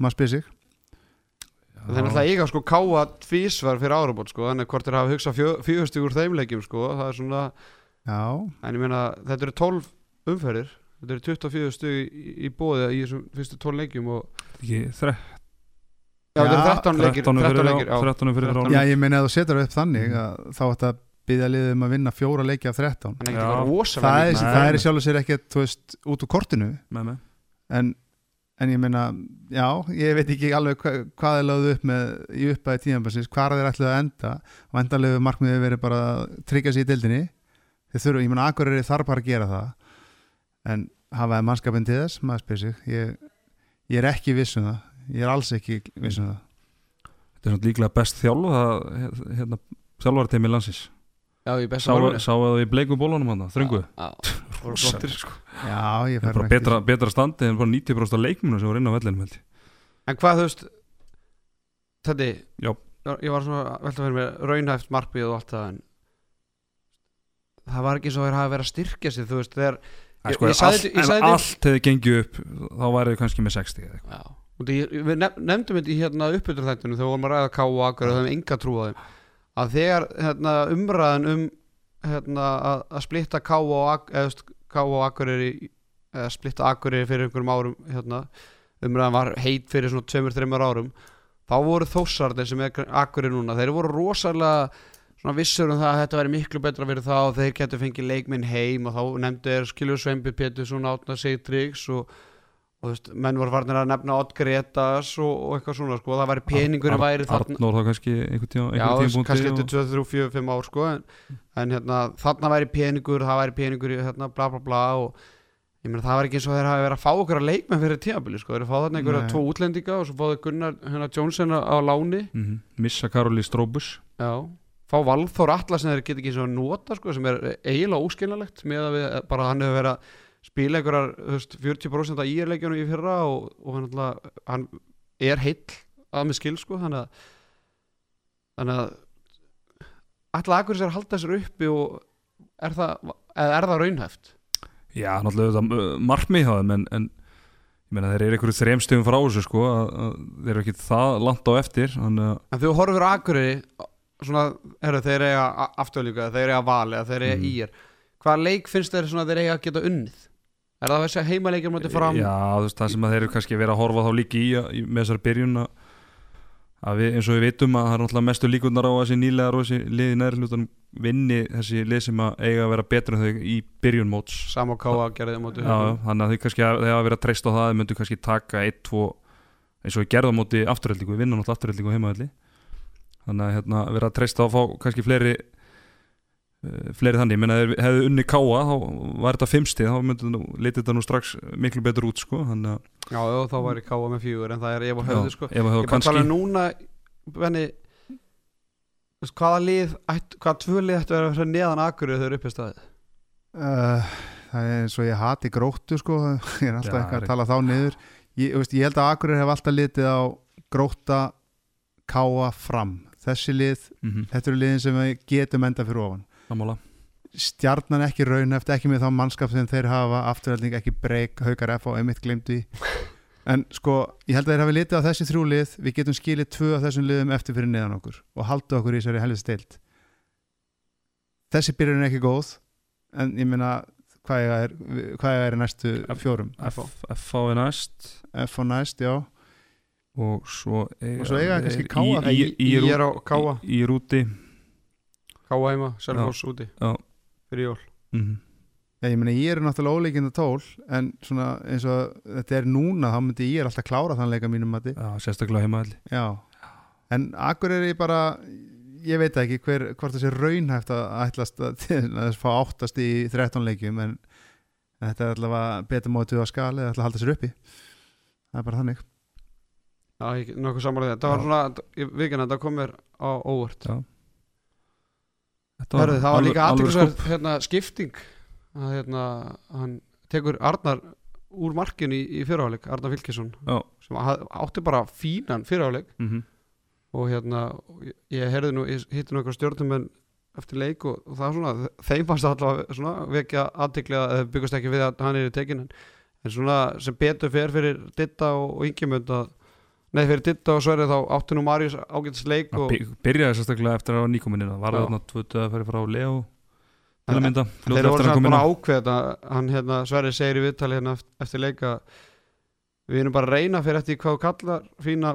Maður spyr sig. Það er náttúrulega eiga sko káa tvísvar fyrir árabót sko, þannig hvort þeir hafa hugsað fjögustig úr þeim leikjum sko, það er svona, já, en ég meina þetta eru 12 umferðir, þetta eru 24 stig í, í bóði í þessum fyrstu 12 leikjum og, Ekki þre- já, þetta eru Já, 13 leikir 13 13 fyrir leikir, já, 13 fyrir Þrettán. ráðum já ég meina að þú setur upp þannig að þá ætti að byggja liðið um að vinna fjóra leiki af 13 hann er ekkert Já. það er, það er sjálf og sér ekkert þú veist, út úr kortinu. Með mig en, en ég meina já, ég veit ekki alveg hva, hvað er lögðu upp með í uppæði tíðanbarsins hvað er þeir ætluð að enda. Og endanlegu markmiði verið bara að tryggja sér í dildinni þeir þurfa, ég meina Akureyri þarf bara að gera það en hafaði mannskapin til þess? Maður spyr sig. Ég, ég er ekki viss um það. Ég er alls ekki viss um það. Þetta er svona líklega best þjálf hérna, þjálfarteimi landsins. Já, í besta Sá að við bleikum bólunum hann þröngu? Flottir sko. Já, ég Það er fer ekki- betra, betra standi en bara 90% af leikmunu sem voru inn á vellinum held ég. En hvað þú veist Þetta Já. Ég var svona að velta fyrir mér raunhæft markmið og allt það en það var ekki svo að þeir hafa verið að styrkja sig þú veist þegar Það Ég- sko, ég sagði þetta- ég sagði þetta- allt hefði gengið upp þá værið við kannski með 60 eða eitthvað. Já, því, við nef nefndum þetta í hérna uppbyttur þættinu þegar við vorum að ræða ká og akkur og þeim enga trú á þeim að þegar hérna, umræðan um hérna, að, að splitta ká og og akkur er eða splitta akkur er fyrir einhverjum árum hérna, umræðan var heit fyrir svona tveimur, þreimur árum þá voru þósarnir sem er akkur er núna þeir voru rosalega svona vissur um það að þetta væri miklu betra fyrir þá þeir getur fengið leikminn heim og þá nefndu þeir skilur Sveinbi Pétursson átna Sigtryggs og og veist, menn voru farnir að nefna Odd Gretas og, og eitthvað svona sko, það væri peningurinn væri þarna Arnór þá kannski einhvern tíma Já, tíma kannski eftir 2, 3, 4, 5 ár sko, en, en hérna, þarna væri peningur það væri peningur hérna, bla bla bla og ég meina það var ekki eins og þeir hafi verið að fá okkur að leikmenn fyrir tíabili sko, þeir eru að fá þarna einhverja tvo útlendinga og svo fáðu Gunnar hérna, Johnson á, láni. Mm Missa Karoli Stróbus Já, fá Valþór Atlas sem þeir geta ekki eins og nota sko, sem er eiginlega óskilnalegt með að við, bara hann hefur verið að spila einhverjar veist, 40% af íerleikjunum í fyrra og, og hann, alltaf, hann er heill að með skil sko, þannig að þannig að ætla akkur sér að halda sér uppi og er það, eða er það raunhæft? Já, náttúrulega markmið hjá þeim en, en ég meina þeir eru einhverju þremstöðum frá þessu sko þeir eru ekki það langt á eftir en þú horfur Akureyri svona, herru, þeir eiga afturlíka, þeir eiga vali þeir eiga Mm. ír hvaða leik finnst þeir svona þeir eiga að geta unnið? Er það þessi heimaleikir mútið fram? Já, veist það sem að þeir eru kannski verið að horfa þá líki í, í með þessar byrjun að, við, eins og við vitum að það er náttúrulega mestu líkurnar á þessi nýlegar og þessi liði næri hlutan vinni þessi lið sem að eiga að vera betur en þau í byrjun móts. Sam og Káa gerði á móti Já, þannig að þau kannski að, að treysta á það þau myndu kannski taka 1-2 eins og á móti afturhaldingu, vinnum náttúrulega afturhaldingu heimaðalli þannig að hérna, vera að treysta á að fá kannski fleiri uh, fleiri þannig, ég menna hefðu unni káa þá var þetta fimmstið, þá myndi nú litið þetta nú strax miklu betur út sko, þannig að Já, já, þá væri Káa með fjögur en það er ef og höfðu sko. Ef að Ég bara tala kannski um núna veist, hvaða lið ætt, hvaða tvö lið ættu að vera neðan Akureyri þegar upp í staðið? Uh, það er eins og ég hati gróttu sko, ég er alltaf er- að tala þá niður. Ég, veist, ég held að Akureyri hef alltaf litið á gróta káa fram þessi lið, mm -hmm, þetta eru liðin sem við getum enda fyrir ofan. Sammála. Stjarnan ekki raunhæft, ekki með þá mannskap sem þeir hafa, afturhaldning ekki breyk haukar F og einmitt í en sko, ég held að þeir hafi litið á þessi þrjú lið við getum skilið tvö af þessum liðum eftir fyrir neðan okkur og halda okkur í þessari helvið stilt þessi byrjun er ekki góð en ég meina hvað er, hvað er næstu fjórum? F- er næst. F og næst, já og svo eiga, Og svo eiga kannski er KA. í, í, í, Í í, er á Káa. í, í rúti. Káa heima, Selfoss úti. Já, fyrir jól. Mm Já, ég meina ég er náttúrulega óleikinda tól en svona eins og þetta er núna þá myndi ég er alltaf klára þann leika mínum mati. Já, sérstaklega heimaðalli Já, en akkur er ég bara ég veit ekki hver, hvort þessi raunhæft að ætlast að, að fá áttast í 13 leikjum en, þetta er allavega betur mótið á skali eða ætla að halda sér uppi. Það er bara þannig Já, ég nokkuð samanlega þetta var svona, vikina, þetta kom mér á óvart Já. Þetta Hörðu, það var alveg- líka alveg aðtilsverð skúbb. hérna, skipting að hérna, hann tekur Arnar úr markinu í, í fyrirháleik Arnar Fylkesson Já. sem haf- átti bara fínan fyrirháleik Mhm. og hérna ég, ég heyrði nú, ég hitti nú eitthvað stjórnumenn eftir leik og, og það var svona þeim fannst það allavega svona vekja aðtikli að þeir byggast ekki við að hann er í tekin en, en svona sem betur fer fyrir Ditta og, og Ingemund að nei fyrir Ditta og Sverri þá átti nú Marius ágætis leik og by- byrjaði sérstaklega eftir að var nýkominina var Já. það þarna tvötu að færi frá Leo til að mynda, þeir voru samt á ákveða þetta hann hérna Sverri segir í viðtali hérna eft- eftir leika við erum bara að reyna fyrir eftir hvað kallar fína,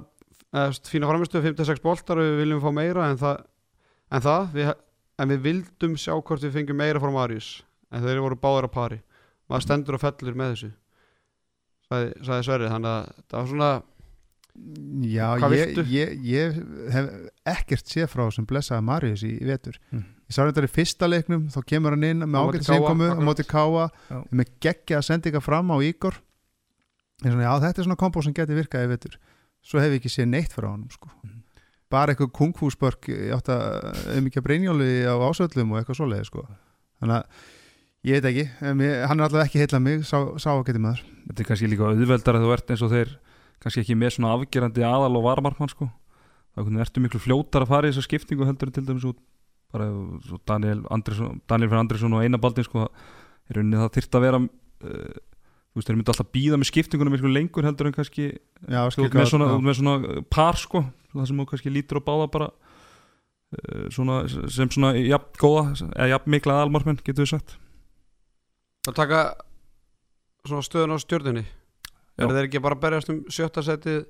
fína framistu 56 boltar og við viljum fá meira en það, en, það við, en við vildum sjá hvort við fengjum meira frá Marius. En þeir voru báður að pari. Maður stendur og fellur með þessu sagði, sagði Sverri Já, ég, ég, ég hef ekkert séð frá sem blessaði Marius í, í vetur Mm. ég sá þetta í fyrsta leiknum þá kemur hann inn með ágætt Káa, seinkomu á móti káa með geggja að senda ykkar fram á Ígor en svona, já þetta er svona kombo sem geti virkað í vetur svo hef ég ekki séð neitt frá honum sko. Mhm. bara eitthvað kungfúsbörk ég átti að um ekki að breinjóli á ásöldum og eitthvað svoleiði sko. þannig að ég veit ekki hann er alltaf ekki heila mig sá, sá að geti maður Þetta er kannski líka auðveldar að þú ert eins og þeir kannski ekki með svona afgerandi aðal og varmarkmann sko. Þá hvernig ertu miklu fljótar að fara í þessa skiptingu heldur en til dæmis út bara svo Daniel, Andrisson, Daniel fyrir Andrisson og Einabaldin sko er rauninni það þyrft að vera uh, þú veist þeir myndi alltaf býða með skiptingunum miklu lengur heldur en kannski já, þú með svona, með svona par sko það sem þú kannski lítur á báða bara uh, svona, sem svona jafn góða eða jafn mikla aðalmarkmenn getur við sagt. Að taka svona stöðun á stjórnunni. Er þeir ekki bara að berjast um sjötta setið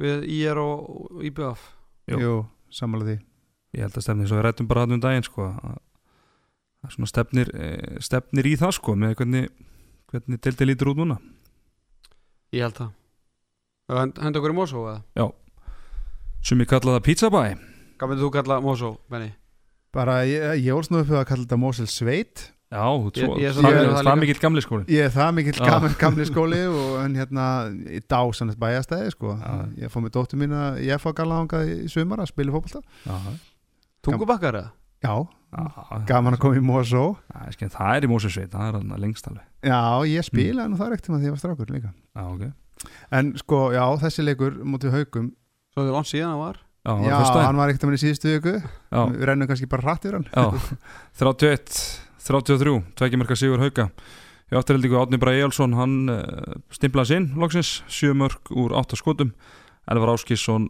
við IR og, IBF Jú. sammála því. Ég held að stefnir svo við rættum bara hann um daginn sko að að svona stefnir, eh, stefnir í það sko með hvernig, hvernig deildin lítur út núna. Ég held það. Henda okkur í Mosó eða? Sem ég kalla það pizza bæ hvað myndir þú kalla Mosó, Benny? bara ég, ég ólst nú upp að kalla þetta Mosel Sveit já, Ég- svo, ég er svo það, er- það það er mikill gamli skóli. Ég er það mikill Já. gamli, gamli skóli og en hérna í dásanett bæjastæði sko. Já. ég fór með dóttur mín að ég fór gala hangað í sumar að spila fótbolta. Já, Tungubakkar eða? Já, já, gaman að koma í Mosó. Ég það er í Mósusveit, það er hann lengst alveg. Já, ég spilaði nú það ekkert þegar ég var strákur líka. Já, ok. Já, En sko, já, þessi leikur mútið haugum Svo þið langt síðan það var. Já, hann var ekkert að minni síðustu viku. Já, Við rennum kannski bara hratt yfir hann. Já, 31 33, tveikjumarka Sigur Hauka. Í afturheldingu Átni Bræ Ejálsson hann uh, stimplaði sinn loksins 7 mörg úr 8 skotum. Elvar Áskisson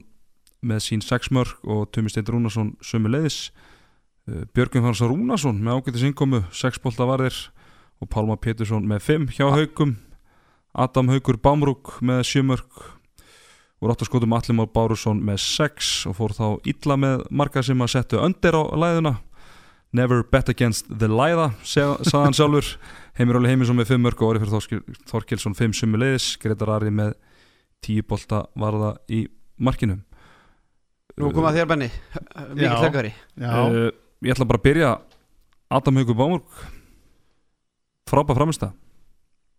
með sín 6 mörg og Tumi Steinn Rúnarsson sömu leiðis uh, Björgum Hans Rúnarsson með ágætis innkomu 6 bolta varðir og Pálma Pétursson með 5 hjá Haukum. Adam Haukur Bámrúk með 7 mörg úr 8 skotum. Allimár Bárusson með 6 og fór þá illa með marga sem að settu öndir á læðuna Never bet against the læða sagði hann sjálfur. Heimir Óli Heimisson með 5 mörg og Þorskil, Þorkilsson 5 sumu leiðis Gretar Ari með 10 bolta varða í markinu. Nú komað þér Benny, mikið Já, uh, Ég ætla bara að byrja. Adam Haugur Bámurg. Frábæð framist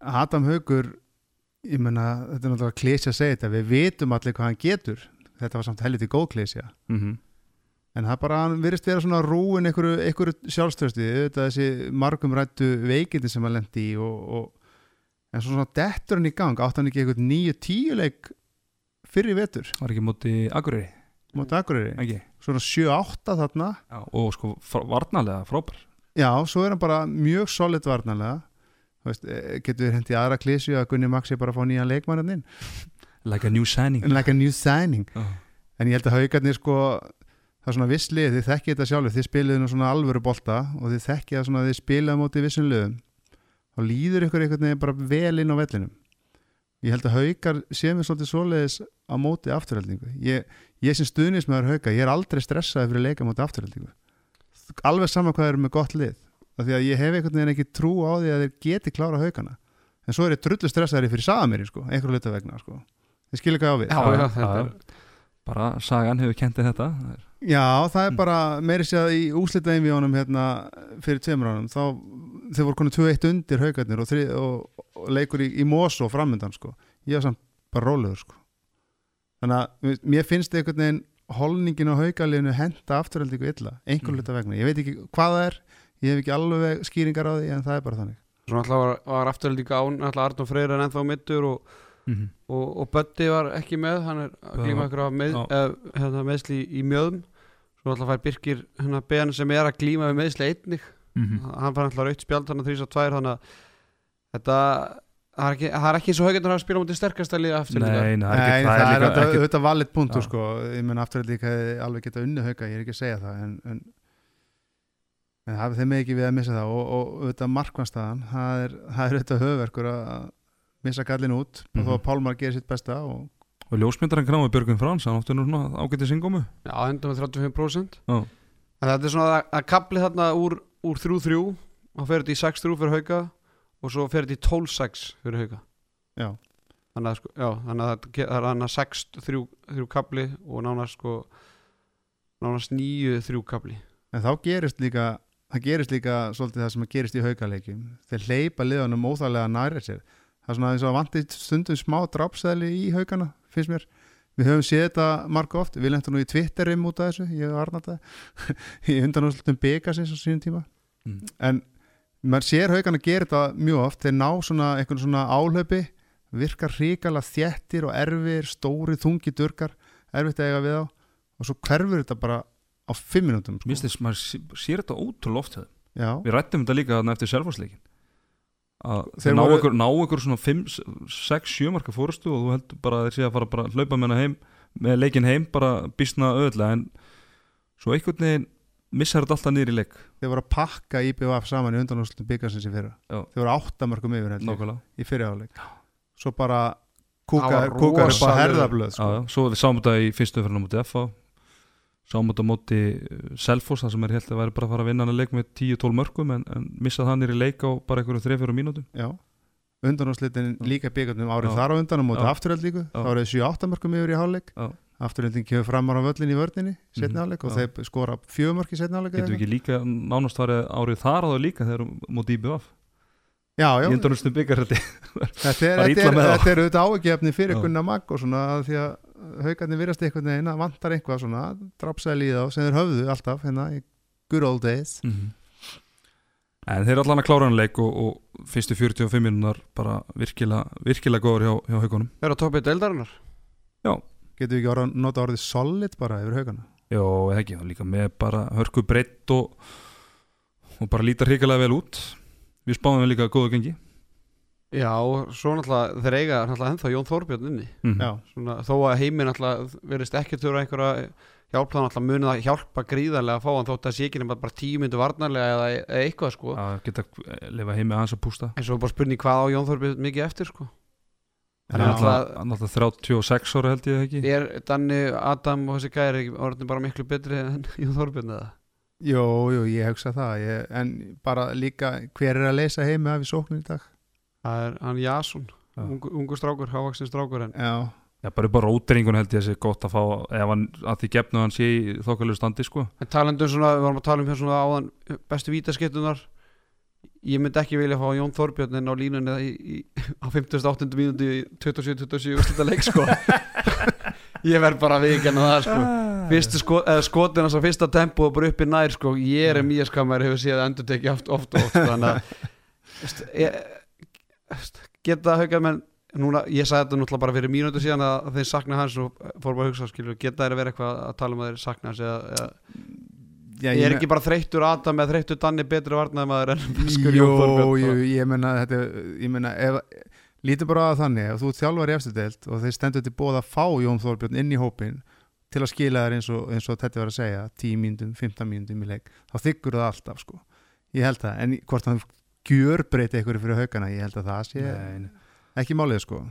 Adam Haugur ég menna, þetta er náttúrulega klísja að segja þetta. Við vitum allir hvað hann getur. Þetta var samt helviti góð klísja mm -hmm. En það bara, virðist vera svona rúin einhverju, einhverju sjálfstöðsti þetta þessi margum rættu veikindi sem hann lendi í og, og en svo svona dettur hann í gang. Átt hann ekki einhvern nýju tíu leik fyrir vetur, Var ekki móti Akureyri? Móti Akureyri. Ekki? svona 7-8 þarna. Já. Og sko frá, varnarlega frábær. Já, svo er hann bara mjög solid varnarlega. Þú veist, eh, getur við hendi aðra klísju að Gunni Maxi bara fá nýjan leikmanninn Like a new signing. Like a new signing. Oh. en ég held að haugarnir sko það er svona visslið, þið þekkið þetta sjálfur þið spiliðu nú svona alvöru bolta og þið þekkið að svona þið spilaðu á móti vissum liðum. Þá líður ykkur einhvern veginn bara vel inn á vellinum. Ég held að haugar séu mér svolítið svoleiðis á móti afturhaldingu ég, ég sem stuðnismæður hauga, ég er aldrei stressaði fyrir leika á móti afturhaldingu alveg sama hvað er með gott lið af því að ég hef einhvern veginn ekki trú á því að þeir geti klára haugana en svo er ég drullu stressaði fyrir Sagamiri sko, einhverju hluta vegna sko. þið skilja hvað á við. Já, já, er bara sagan hefur kentið þetta. Það er- Já, það er bara meiri sér að í úslita einvíjónum hérna fyrir tveimur ánum þá þeir voru konið 2-1 undir haugarnir og, og, og leikur í, í Mosó framöndan sko. ég var samt bara rólegur sko. þannig að mér- finnst einhvern veginn holningin á haugarliðinu henda afturhaldingu illa, einhver Mm. hluta vegna ég veit ekki hvað það er, ég hef ekki alveg skýringar á því en það er bara þannig Svo náttúrulega var, var afturhald líka án náttúrulega Arnur Freyr er ennþá mittur og, Mhm. og, og Böddi var ekki með hann er að glíma ykkur af með, hérna, meðsli í, í mjöðum svo náttúrulega fær Birkir hérna beðan sem er að glíma við meðsli einnig Mhm. hann fær náttúrulega raut spjald þannig að þrýsa tvær þannig að þetta það er ekki, það er ekki eins og haugarnar að spila mútið sterkastæli afturhaldinga Nei, nei, það er Nei, ekki það er líka auðvitað- ekki- valið punktur Já. sko. ég menn afturhaldingu hefði alveg geta unni hauga ég er ekki að segja það en, en, en það þeim ekki við að missa það og, og auðvitað markvannstæðan það er, það er auðvitað höfverkur að missa gallin út og þó Mhm. að Pálmar gerir sitt besta og Og ljósmyndarinn gráði Björgun Frans Hann átti nú svona ágætið singómu já, endur með 35% Já. en þetta er svona að, að kapli þarna úr, úr 3-3 og fer þetta í 6-3 fyrir hauga og svo fer þetta í 12-6 fyrir hauga já, þannig að, sko, já, þannig að það er hann að 6-3 kapli og nánast sko nánast 9-3 kapli en þá gerist líka það gerist líka svolítið það sem gerist í haugaleikjum þeir hleypa liðanum óþálega nærið sér það er svona eins og vantið stundum smá drápsæli í haugana finnst mér. Við höfum séð þetta margu oft. Við lentum nú í Twitterim út af þessu ég og Arnata í undanúslutum Begasins á sínum tíma. Mm. en maður sér haugana gera þetta mjög oft. Þeir ná svona einhvern svona álöpi virkar hrikalega þjettir og erfir stóri, þungi durkar erfitt að eiga við á og svo hverfur þetta bara á fimm minútum sko. Mér finnst þess, maður sé- sér þetta ótrúlega oft Við rættum þetta líka eftir selfarsleikin að ná ykkur, ná ykkur svona 5, 6, 7 marka fórustu og þú heldur bara að þeir sé að fara bara að hlaupa með heim með leikin heim bara býstna öðlega en svo einhvern veginn missar þetta alltaf niður í leik. Þeir voru að pakka IBVF saman í undanúslutum byggarsins í fyrra. Já. þeir voru áttamörkum yfir held ég, nákvæmlega. í fyrri áleik svo bara kúkar, upp á rosalegur- herðablöð sko. já, svo við sáum þetta í fyrstu fyrir á móti FA sáum þetta á móti uh, Selfoss það sem er helt að væri bara að fara að vinna hann að leik með 10-12 mörgum en, en missa það nýri leik á bara einhverju 3-4 mínútum já undanúslitin Já. líka byggarnum árið Já. þar á undan á móti Já. afturhald líku þá eru þeir 7-8 mörkum yfir í hálfleik Já. afturhaldin kemur framar á völlin í vörninni setni Mhm. hálfleik og þeir skora fjögumörk í setni hálfleik getum við ekki líka nánast árið þar á það líka þegar móti IBF já, já, í undanustum byggar þetta er, er, er auðvitað áhugjefni fyrir Já. Gunnar Magg og svona að því að haugarnir virðast einhvern veginn að vantar eitthvað svona drapsæli í þá sem þeir höfðu alltaf hérna í good old days. En þeir eru allan að klára hann leik og, og fyrstu 45 minúnar bara virkilega, virkilega góður hjá, hjá haugunum er á toppið deildarinnar. Getur við ekki orða, nota orðið solid bara yfir haugana já, eða ekki, líka með bara hörku breytt og, og bara lítar hrikalega vel út við spáðum við líka góðu gengi. Já, svo náttúrulega þeir eiga náttúrulega ennþá Jón Þórbjörn inni. Mm já, Svona, þó að heiminn alltaf verðist ekki þurfa einhverja hjálpa hann alltaf munið að hjálpa gríðarlega að fá hann þótt að sé ekki nema bara tíu myndu varnarlega eða, eða eitthvað sko. Að geta lifa heim með hans að pústa. En svo er bara spurning hvað á Jón Þorbjörn mikið eftir sko. Hann er náttúrulega- alltaf- hann er alltaf 36 ára held ég ekki? Er Danni, Adam og þessi gæri orðin bara miklu betri en Jón Þorbjörn eða jú, jú, ég hugsa það. Ég, en bara líka hver er að leysa heimi af í sóknir í dag? Það er hann Jason Já. ungu, ungu strákur, hávaksin strákur en já, já, bara upp á róteringun held ég að sé gott að fá ef hann, að því gefnu hann sé í þokkalegu standi sko. En talandum svona, við varum að tala um hérna svona áðan bestu vítaskiptunar ég myndi ekki vilja fá Jón Þorbjörn inn á línunni í, í, á 58. mínúti í 27-27 úrslita leik sko ég verð bara að viðkjanna það sko. Fyrstu sko, eða skotin hans á fyrsta tempo og bara uppi nær sko, ég er mjög skammar hefur séð endur tekið oft, oft og oft þannig að geta haugað menn núna, ég sagði þetta náttúrulega bara fyrir mínútu síðan að þeir sakna hans og fór bara að hugsa skilur, geta þeir að vera eitthvað að tala um að þeir sakna hans eða, eða já ég er ekki bara þreyttur Adam eða þreyttur Danni betri varnaðmaður en Veskur jú, Jón Þorbjörn? jú, ég menna ég menna ef, lítur bara að þannig, ef þú þjálfar í eftir deild og þeir stendur til bóða að fá Jón Þorbjörn inn í hópin til að skila þær eins og, eins og þetta var að segja 10 mínútum, 15 mínútum í leik þá þykkur það alltaf sko. Ég held það, en hvort hann gjör breyti einhverju fyrir haugana, ég held að það sé Nei, ekki málið sko.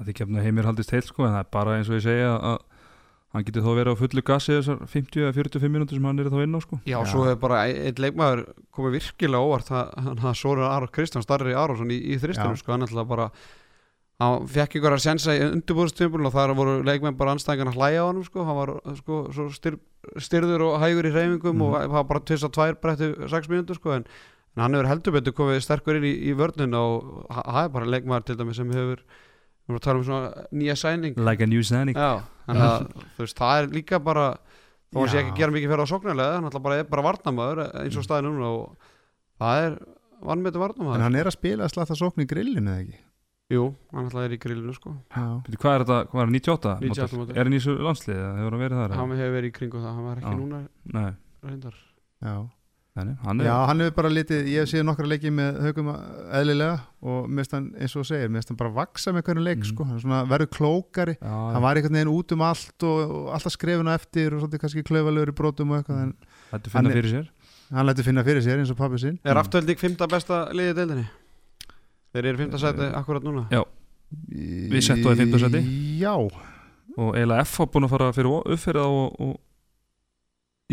Að því kemna heimir haldist heil sko en það er bara eins og ég segja að hann getur þá verið á fullu gasi þessar 50 eða 45 mínútur sem hann er þá inn á sko Já, Já. svo hefur bara einn leikmaður komið virkilega óvart það, hann hafði Sórir Aron Kristján Starri Aronsson í, í þristunum Já. sko, hann ætlaði bara hann fekk ykkur að sensa í undirbúðstömbul og þar voru leikmenn bara anstæðingan að hlæja á hann sko, hann var sko, svo styr, styrður og hægur í reyfingum Mhm. og það var bara tvist að tvær breytti 6 mínútur sko, en, en hann hefur heldur betur komið sterkur inn í, í vörnun og það er bara leikmaður til dæmis sem hefur við erum að tala um svona nýja sæning like a new signing Já, þannig að þú veist, það er líka bara þó að sé Já. ekki að gera mikið fyrir á sóknarlega hann alltaf bara er bara varnamaður eins og staðið núna og það er vannmjötu En varnamaður hann er að spila að slatta sókn í grillinu eða ekki Jú, hann alltaf er í grillinu sko Já, Bíddu, Hvað er þetta, hvað er það, 98? 98 mótil? Er hann í þessu landslið eða hefur hann verið þar? eða? hann hefur verið í kringu það, hann var ekki Já. núna Nei, reyndar já nei, hann er Já, hann hefur bara litið, ég hef séð nokkra leiki með haugum eðlilega og mest hann, eins og segir, mest hann bara vaksa með hvernig leik, Mm. sko, hann er svona verður klókari Já, hann var einhvern veginn út um allt og, og alltaf skrefuna eftir og svolítið kannski klauvalögur í brotum og eitthvað en hann finna fyrir sér hann lætur finna fyrir sér eins og pappi sinn Er Mm. afturhaldík fymta besta liðið deildinni? Þeir eru fymta sæti akkurat núna Já. Við settum það í fimmta sæti. Já, og eiginlega F hafa búin að fara fyrir uppferða og, og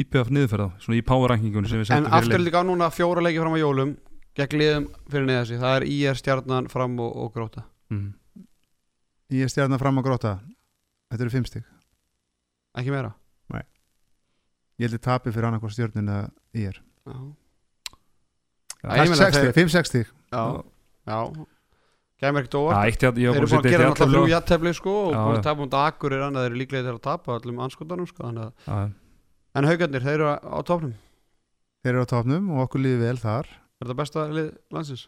IPF niðurferða svona í power rankingunni sem við En settum fyrir leik. afturhaldík á núna fjóra leiki fram á jólum gegn liðum fyrir neða sig. Það er IR stjarnan fram og, og gróta mm. ég er stjarnar fram á gróta Þetta eru fimm stig. Ekki meira? Ég held ég tapi fyrir annarkvæð stjörnina í er Já, Já. Ég meina 6 stig, þeir- 5-6 stig. Já, já. Gæmur ekkert Já, óvart. Eitt játt, ég eru búin að að gera eitt jættefli sko og Já, búin já. að tapa um dagur er annað þeir eru líklega til að tapa öllum anskotanum sko þannig að. En haugarnir, þeir eru á topnum Þeir eru á topnum og okkur líði vel þar. Er þetta besta lið landsins?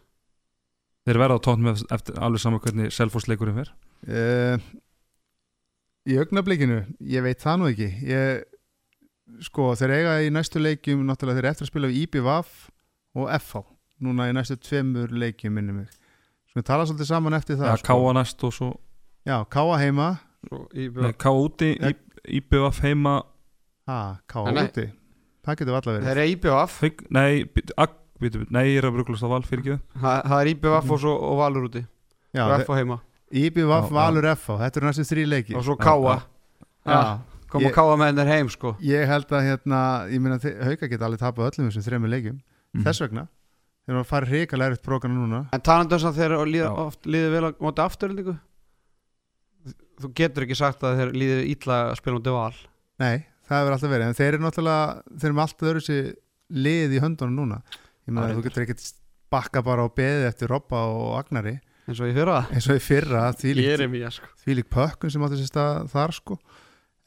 Þeir verða á tónum eftir alveg saman hvernig Selfoss leikurinn fer. Uh, Í augnablikinu Ég veit það nú ekki. Ég, Sko, þeir eiga í næstu leikjum Náttúrulega þeir eru eftir að spila við IBVF og FH Núna í næstu tveimur leikjum minni mig. Svo við tala svolítið saman eftir það Já, Káa næst og svo Já, Káa heima. Svo í nei, Káa úti. IPF heima Nei, nei. úti Það getur alltaf verið. Eru IBF Haug, Nei, nei, ég er að bruglast á val fyrir ekki Það það er IBF og, svo, og Valur úti. Já, og F á heima IBVF, Já, Valur FH Þetta eru næstu þrý leiki og svo Já, Koma Ég- Káa með þeir heim sko. Ég held að hérna, ég meina Hauka geta alveg tapað öllum þessum þremur leikjum. Mhm. Þess vegna Þeir eru að fara hrikalega erfitt prógrana núna. En talandu þess að þeir líða, Já. oft líði vel á móti afturöldingu Þú getur ekki sagt að þeir líði illa að spila móti val. Nei, það hefur alltaf verið En þeir eru náttúrulega, þeir eru með allt öðru sér lið í höndunum núna. Ég meina þú getur ekkert bakka bara á beði eftir Robba og Agnari. Eins og ég fyrra. Eins og í fyrra því sko. því líkt pökkun sem átti sér stað þar sko.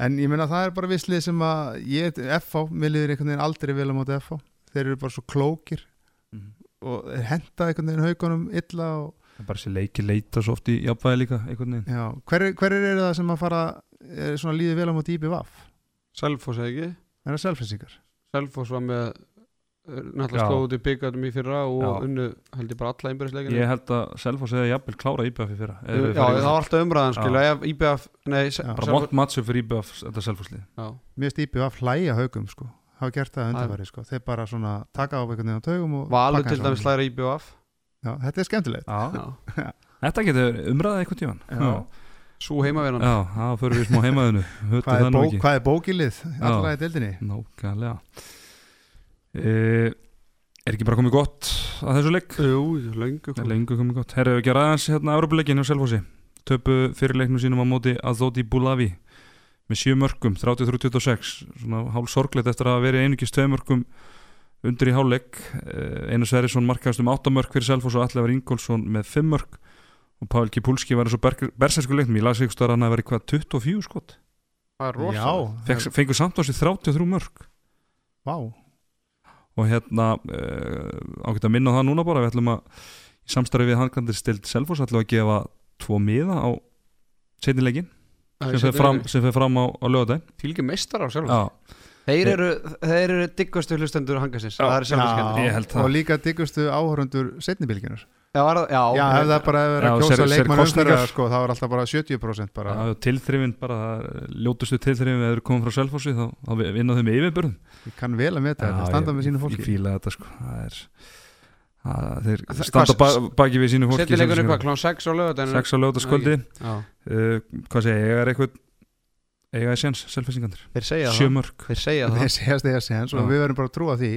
En ég meina það er bara visslið sem að ég, FH, mér liður einhvern veginn aldrei vel á móti FH Þeir eru bara svo klókir. Mhm. og henda einhvern veginn haugunum illa og er bara þessi leiki leita svo oft í jafnvægi líka einhvern veginn. Já, hverir hver eru það sem að fara er svona líði vel á móti IBVF? Selfoss eða ekki? Er það selfinsingar? Selfoss var með eh, náttúrulega slóð út í byggatum í fyrra og Já. unnu held ég bara alla einbæðisleikina Ég held að Selfoss hefði jafnvel klára IBF í fyrra Já, það var alltaf umræðan skilja ef IBF, nei. Bara vond mattsum fyrir IBF þetta Selfosslið Já. Mér finnst IBVF hlæja haugum sko. Hafa gert það undanfæri sko. Þeir bara svona taka á einhvern veginn á taugum og Valur pakka til dæmis slæra IBF Já, þetta er skemmtilegt. Já, Já. þetta getur umræðið einhvern tíman Já. Sú heimavinnan Já, það fyrir við smá heimaðinu Hvað ekki. hvað er bókilið? Allra í deildinni? Nákvæmlega. E, Er ekki bara komið gott að þessu leik? Jú, löngu Er lengur komið gott. Herru, ekki ræðans hérna Európa-leikin hjá Selfossi. Töpu fyrirleiknum sínum á móti Azoti Bulavi með sjö mörgum 33-26 svona hálf sorglegt eftir að hafa verið einugis tvei mörgum undir í hálfleik. Eh, Einar Sverrisson markaðist um 8 mörg fyrir Selfoss og Allevar Ingólfsson með 5 mörg og Pavel Kipulski var eins og bersersku leiknum ég las ykkur stöðar hann að vera hvað 24 skot? Það er rosa Já, fengur samt á sig 33 mörg vá. Og hérna uh, ágætt að minna það núna bara við ætlum að í samstarfi við handkandir stild Selfoss ætlum að gefa tvo miða á setnilegin sem fer fram, sem fer fram á, á lögadaginn Fylgir meistar á Já, Þeir eru, þeir eru diggustu hlustendur hangasins. Það er sjálfskendur. Og líka diggustu áhörundur setnibilginar Já, já, Já, ef það bara hefur verið að kjósa leikmann umferðar sko, þá er alltaf bara 70% bara. Já, tilþrifin bara, ljótustu tilþrifin við erum komið frá Selfossi þá, þá vinna þau með yfirbörðum Ég kann vel að meta þetta, standa með sínu Ég fólki. fíla þetta sko það er, það, þeir Það- standa hvað- ba baki við sínu fólki Settileikunni hvað, klán 6 á lögadaginn Sex á lögataskvöldi Já, uh, Hvað segja, ég er eitthvað eiga í séns, selfisingandir þeir segja það. þeir segja þeir það við verðum bara að trúa því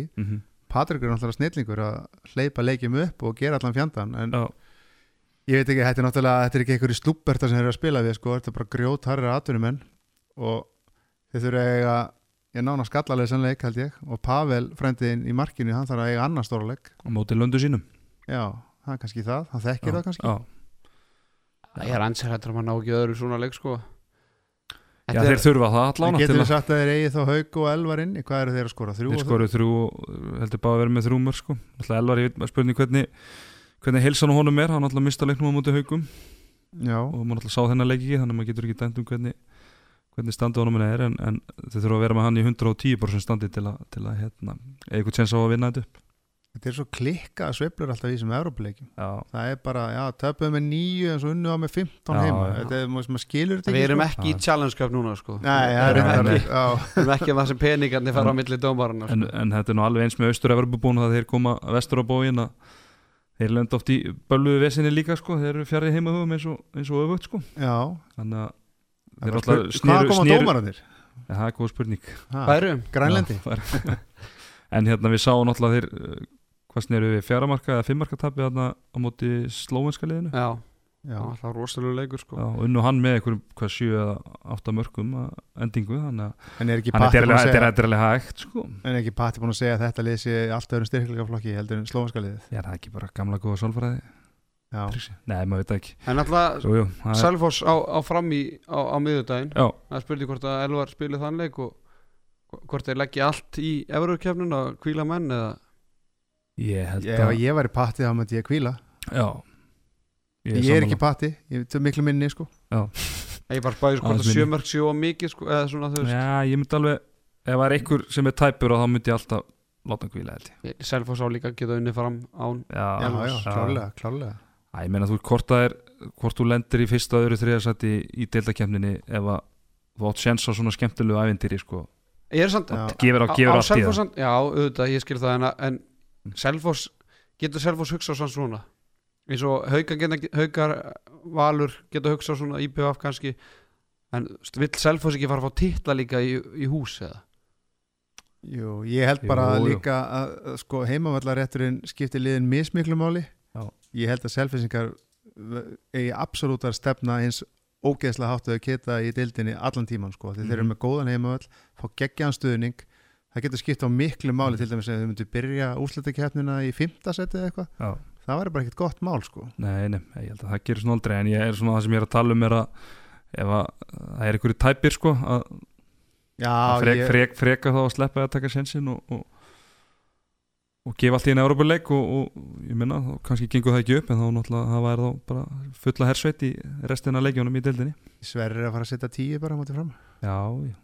mm Patrik er náttúrulega snillingur að hleypa leikjum upp og gera allan fjandan en Já, ég veit ekki, þetta er náttúrulega þetta er ekki einhverju slúberta sem þeir eru að spila við sko, þetta er bara grjót harri atvinnumenn og þeir þurfa að eiga ég nána skallalega sannleik held ég og Pavel frendiðin í markinu, hann þarf að eiga annar stórleik á móti löndu sínum. Já, það er kannski það, hann þekkir það kannski. Já, ég er ansið hættur að maður ná ekki öðru svona leik sko Já þeir þurfa það allan getur að sagt að þeir eigi þá haug og elvar inni, hvað eru þeir að skora? Þrjú þeir skoru þrjú? heldur bara að vera með þrjú mörg sko. Alltaf Elvar, ég veit maður spurning hvernig hvernig heilsan á honum er, hann alltaf mista leiknum á móti haugum já, og maður alltaf sá þennan leik ekki þannig að maður getur ekki dæmt um hvernig hvernig standið honum er en, en þeir þurfa að vera með hann í 110% standi til að, til að hérna, eitthvað tjens á að vinna þetta upp þetta er svo klikka sveiflur alltaf í þessum Európa-leikjum Já, það er bara, já, töpuð með nýju en svo unnu á með 15 Já, heima já. þetta er, maður skilur þetta við erum sko. ekki í Já. challenge cup núna sko Nei, við erum reyndar- ekki, já. við erum ekki að það sem peningarnir fara á milli dómarana en, sko. en þetta er nú alveg eins með austur-Evropabúin það þeir koma vestur á bóin að þeir lenda oft í bölluðu vesinni líka sko, þeir eru fjarið heimahugum eins og, eins og öfugt sko já. þannig að þeir var alltaf er? Já, það er- en hérna við sáum náttúrulega þeir hvað sneru við fjaramarka eða fimmarka tapið þarna á móti slóvenska liðinu? Já, Já. það var rosalega leikur sko. Já, og unnu hann með einhverjum hvað sjö eða átta mörgum að endingu þannig að er hann Patti er er er alveg hægt sko. En er ekki Patti búin að segja að þetta lið sé alltaf öðrum styrkleikaflokki heldur en slófanska liðið? Já, það er ekki bara gamla góða trixi. Nei, maður veit ekki. En alltaf Selfoss á, á fram í á, á miðudaginn Já, Það spurði hvort að Elvar spilið þann leik og hvort þeir leggja allt í Everurkefnun að kvíla menn eða ég held ef að ég væri Patti þá myndi ég kvíla Já. Ég, er sammála. ekki Patti, ég er miklu minni sko. Ég bara spæði sko hvort að minni. sjömörk sjó mikið sko eða svona þú veist. Já, ég myndi alveg Ef það er einhver sem er tæpur og þá myndi ég alltaf láta hann kvíla held ég. Selfoss á líka geta unni fram án Já, Já, já, klárlega, klárlega. Æ, ég meina þú hvort það er hvort þú lendir í fyrsta öðru þriðasætti í deildakefninni ef að þú átt sjens á svona skemmtilegu ævindýri sko. Ég er samt Já. gefur á, gefur á Selfoss það. Samt- Já, auðvitað, ég skil það en, en Selfoss, getur Selfoss hugsað svona svona eins og haukar, geta, haukar valur geta hugsað svona IPF kannski en vill Selfoss ekki fara að fá titla líka í, í hús eða Jú, ég held bara Jú, jú. líka að, sko, heimavallarétturinn skiptir liðin mismiklu máli Já. Ég held að selfisingar eigi absolutt að stefna eins ógeðslega háttu að geta í deildinni allan tíman sko, þeir eru Mhm. með góðan heimavall fá geggjaðan stuðning það getur skipt á miklu máli til dæmis ef þau myndu byrja úrslutakeppnina í fimmta seti eða eitthvað, það væri bara ekkert gott mál sko. Nei, nei, ég held að það gerir svona aldrei en ég er svona það sem ég er að tala um er að ef að það er einhverju tæpir sko að Já, að frek, ég, frek, freka þá að sleppa að taka sensin og, og, og gefa allt í einu Európa-leik og, og ég minna, kannski gengur það ekki upp en þá náttúrulega það væri þá bara fulla hersveit í restina leikjónum í deildinni. Sverrir er að fara að setja tíu bara á móti fram. Já, já,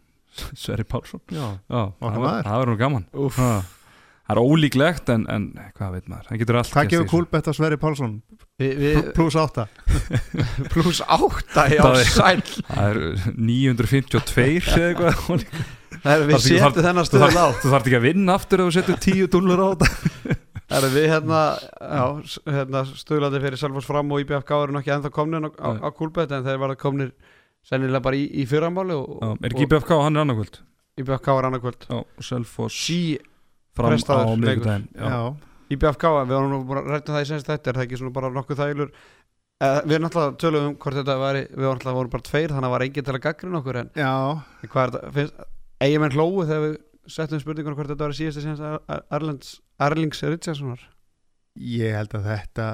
Sverri Pálsson. Já, Já, það var- það verður nú gaman. Það er ólíklegt en, en hvað veit maður, það getur allt í gefur kúlbett á Sverri Pálsson? Vi, við, Plus átta. Plus átta já, Það sæl Það er 952 eða eitthvað. Það er við ekki- setjum þennan Þú stöðum á. þú þarf ekki að vinna aftur ef þú setur 10 dúlur á þetta. Það er við hérna, hérna stöðlandi fyrir Selfoss fram og IBFK eru nokkið ennþá komnir á, á, á kúlbett en þeir verða komnir sennilega bara í, í fyrramáli og, Er ekki BFK, hann er annarkvöld? IBFK er annarkvöld. Sí, fram á Já, IBFK, við varum nú bara rættum það í senst þetta er það ekki svona bara nokkuð þælur uh, Við erum náttúrulega tölum um hvort þetta væri við varum vorum bara tveir þannig að það var enginn til að gaggrina okkur en já, hvað er þetta, finnst, eigin menn hlóu þegar við settum spurningur hvort þetta var síðasta senst Erlends, Erlings Richardssonar ég held að þetta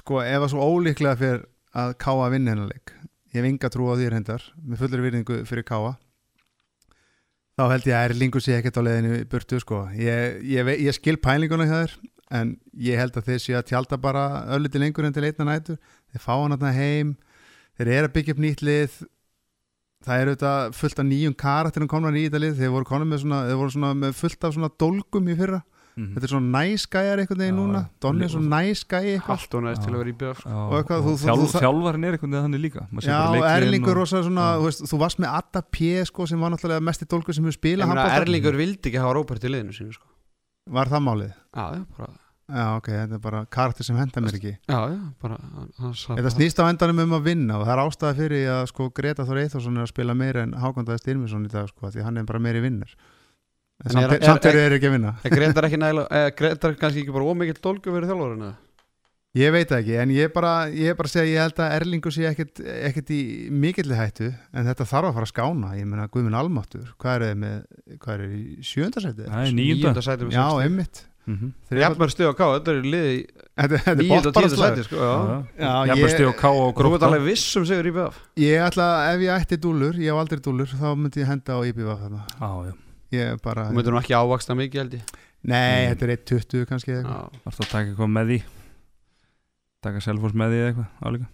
sko ef að svo ólíklega fyrir að Káa vinna hennar leik ég hef enga trú á því reyndar með fullri virðingu fyrir Káa þá held ég að Erlingur sé ekkert á leiðinu í burtu sko. Ég, ég, ég skil pælinguna hjá þér en ég held að þeir sé að tjálta bara ölliti lengur en til einna nætur. Þeir fá hann þarna heim þeir eru að byggja upp nýtt lið. Það eru þetta fullt af nýjum karakterum komnar í þetta lið. Þeir voru, með svona, þeir voru með fullt af dólgum í fyrra Mhm. þetta er svona næskæjar einhvern veginn Já, núna. Donni er svona næskæi eitthvað. Allt og næst til að vera í BF Já, Og eitthvað, þú- þú- þjálf, þú- Þjálfarinn er einhvern veginn þannig líka. Já, Erlingur og- rosa svona, þú, veist, þú varst með Adda P sko, sem var náttúrulega mest í dólgu sem hefur Ég spilað meina handbolta. Erlingur vildi ekki hafa Róbert í liðinu sínu sko. Var það málið? Já, já, bara Já, ok, þetta er bara karakter sem henda mér ekki. Já, já, bara Þetta snýst á endanum um að vinna og það er ástæða fyrir að sko Greta Þór Eithosson er að spila meira en Hákondaði Styrmisson í dag sko, því hann er bara meiri en samt, er- er- þeir ekki að vinna Er Gretar ekki nægilega, eða Gretar kannski ekki bara ómikill dólgu verið þjálfurinn eða? Ég veit það ekki, en ég er bara, ég er bara að segja ég held að Erlingur sé ekkert, ekkert í mikilli hættu, en þetta þarf að fara að skána ég meina Guðmund Almáttur, hvað er þið með hvað er þið í sjöndasæti? Það er níunda sæti með Já, 60. einmitt Mhm. Þeir eru jafnmörg stuð á ká, þetta er liði í Þetta þetta er níunda og tíunda bóttbaraslagur. sæti sko, já. Já, Jafnvel ég, stíð og ká og Þú ert gróta alveg viss um sigur í BF ég ætla, ef ég ætti dúlur, ég hef aldrei dúlur þá myndi ég henda á IBV þarna Já, já, ég er bara, Þú myndir nú ekki ávaksta mikið held ég. Nei, Mm. þetta er 1.20 kannski eða eitthvað. Varst að taka eitthvað með því? Taka Selfoss með því eða eitthvað álíka?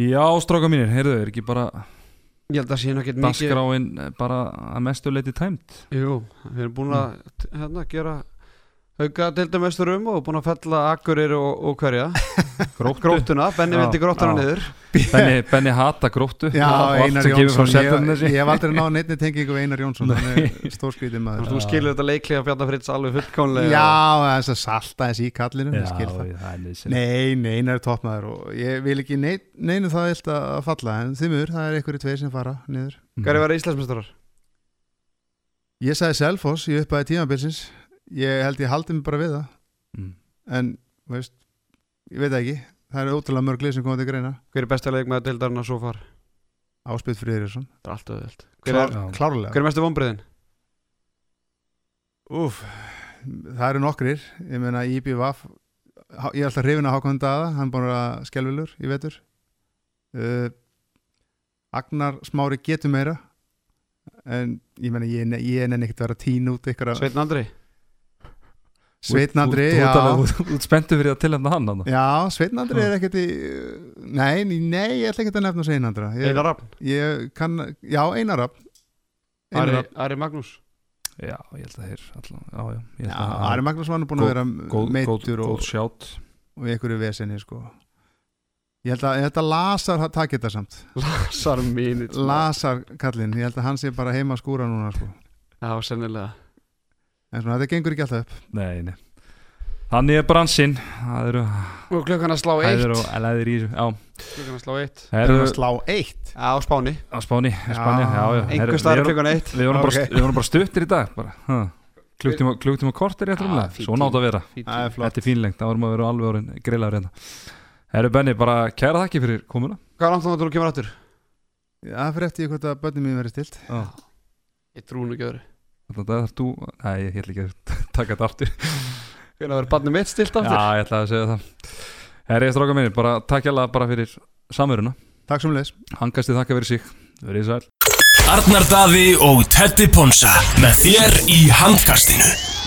Já, stráka mínir, heyrðu, er ekki bara Ég held að sé ekkert mikið dagskráin eh, bara að mestu leiti tæmt Jú, við erum búin að hérna, gera auka deildamestur um og búin að fella akkurir og, og hverja. Gróttu, Gróttuna, Benni Já, vildi gróttuna niður. Benni, Benni hata gróttu. Já, og Einar Jónsson, ég, ég hef aldrei náð neittni tengingu við Einar Jónsson, hann er stórskrítið maður. Þú skilur þetta leiklega Bjarnar Fritz alveg fullkomlega. Já, þess að salta þess í kallinu Nei, nei, Einar er toppmaður og ég vil ekki nei, neinu það vilt að falla en þimur, það er einhverju tveir sem fara niður. Hverju var Íslandsmeistarar? Ég sagði Selfoss í uppæði tímabilsins ég held ég haldi mig bara við það Mm. en, veist, ég veit það ekki það eru ótrúlega mörg lið sem komið til greina Hver er besta leik með deildarinn svo far? Áspytt Friðriðsson, Það er allt öðvöld Hver er, Já. klárlega hver er mestu vonbriðin? Úf, það eru nokkrir ég meina IBVF ég er alltaf hrifin að Hákon Daða hann er búin að skelvilur í vetur uh, Agnar Smári getur meira en ég meina ég, ég nenni ekkert að vera að tína út ykkur Sveitn Andri? Sveitn Andri, Þú spenntu fyrir að tilhenda hann þarna. Já, Sveitn Andri er ekkert í nei, nei, ég ætla ekkert að nefna Sveitn Andra ég, Einar Rafn? ég kann, já, Einar Rafn Einar Ari, Ari Magnús? Já, ég held að þeir allan, já, já, ég Já, held að Ari Magnús var nú búin að vera góð og, sjátt og í einhverju vesenni sko. ég held að ég held að Lasar takk þetta samt Lasar mínir Lasar kallinn, ég held að hann sé bara heima að skúra núna sko. Já, sennilega en svona, þetta gengur ekki alltaf upp. Nei, nei. Þannig er bransinn. Það eru Og klukkan að slá eitt. hæður og leðir í Já, Klukkan að slá eitt. Það er að slá eitt? Já, á Spáni. Á Spáni, á Spáni Já, já staðar vorum- klukkan eitt. Við vorum bara, Ok. við vorum bara stuttir í dag bara. Klukktíma, klukktíma kortir rétt Já, rúmlega Svo nátt að vera. Það er flott. Þetta er fínlengt, það vorum að vera alveg orðin greilaður hérna. Herru Benni, bara kæra þakki fyrir komuna. Hvað er langt þá þú kemur aftur? Það fyrir eftir hvort að börnum mín verið stilt Já. Ég trú nú ekki öðru Þetta er þú Nei, ég ætla ekki að taka þetta aftur. Hvernig verður barnið mitt stilt aftur? Já, ég ætla að segja það. Herri, stráka minni, bara takk hjá bara fyrir samveruna. Takk sem leis Hangasti þakka fyrir sig. Verið sæl. Arnar Daði og Teddy Ponsa með þér í handkastinu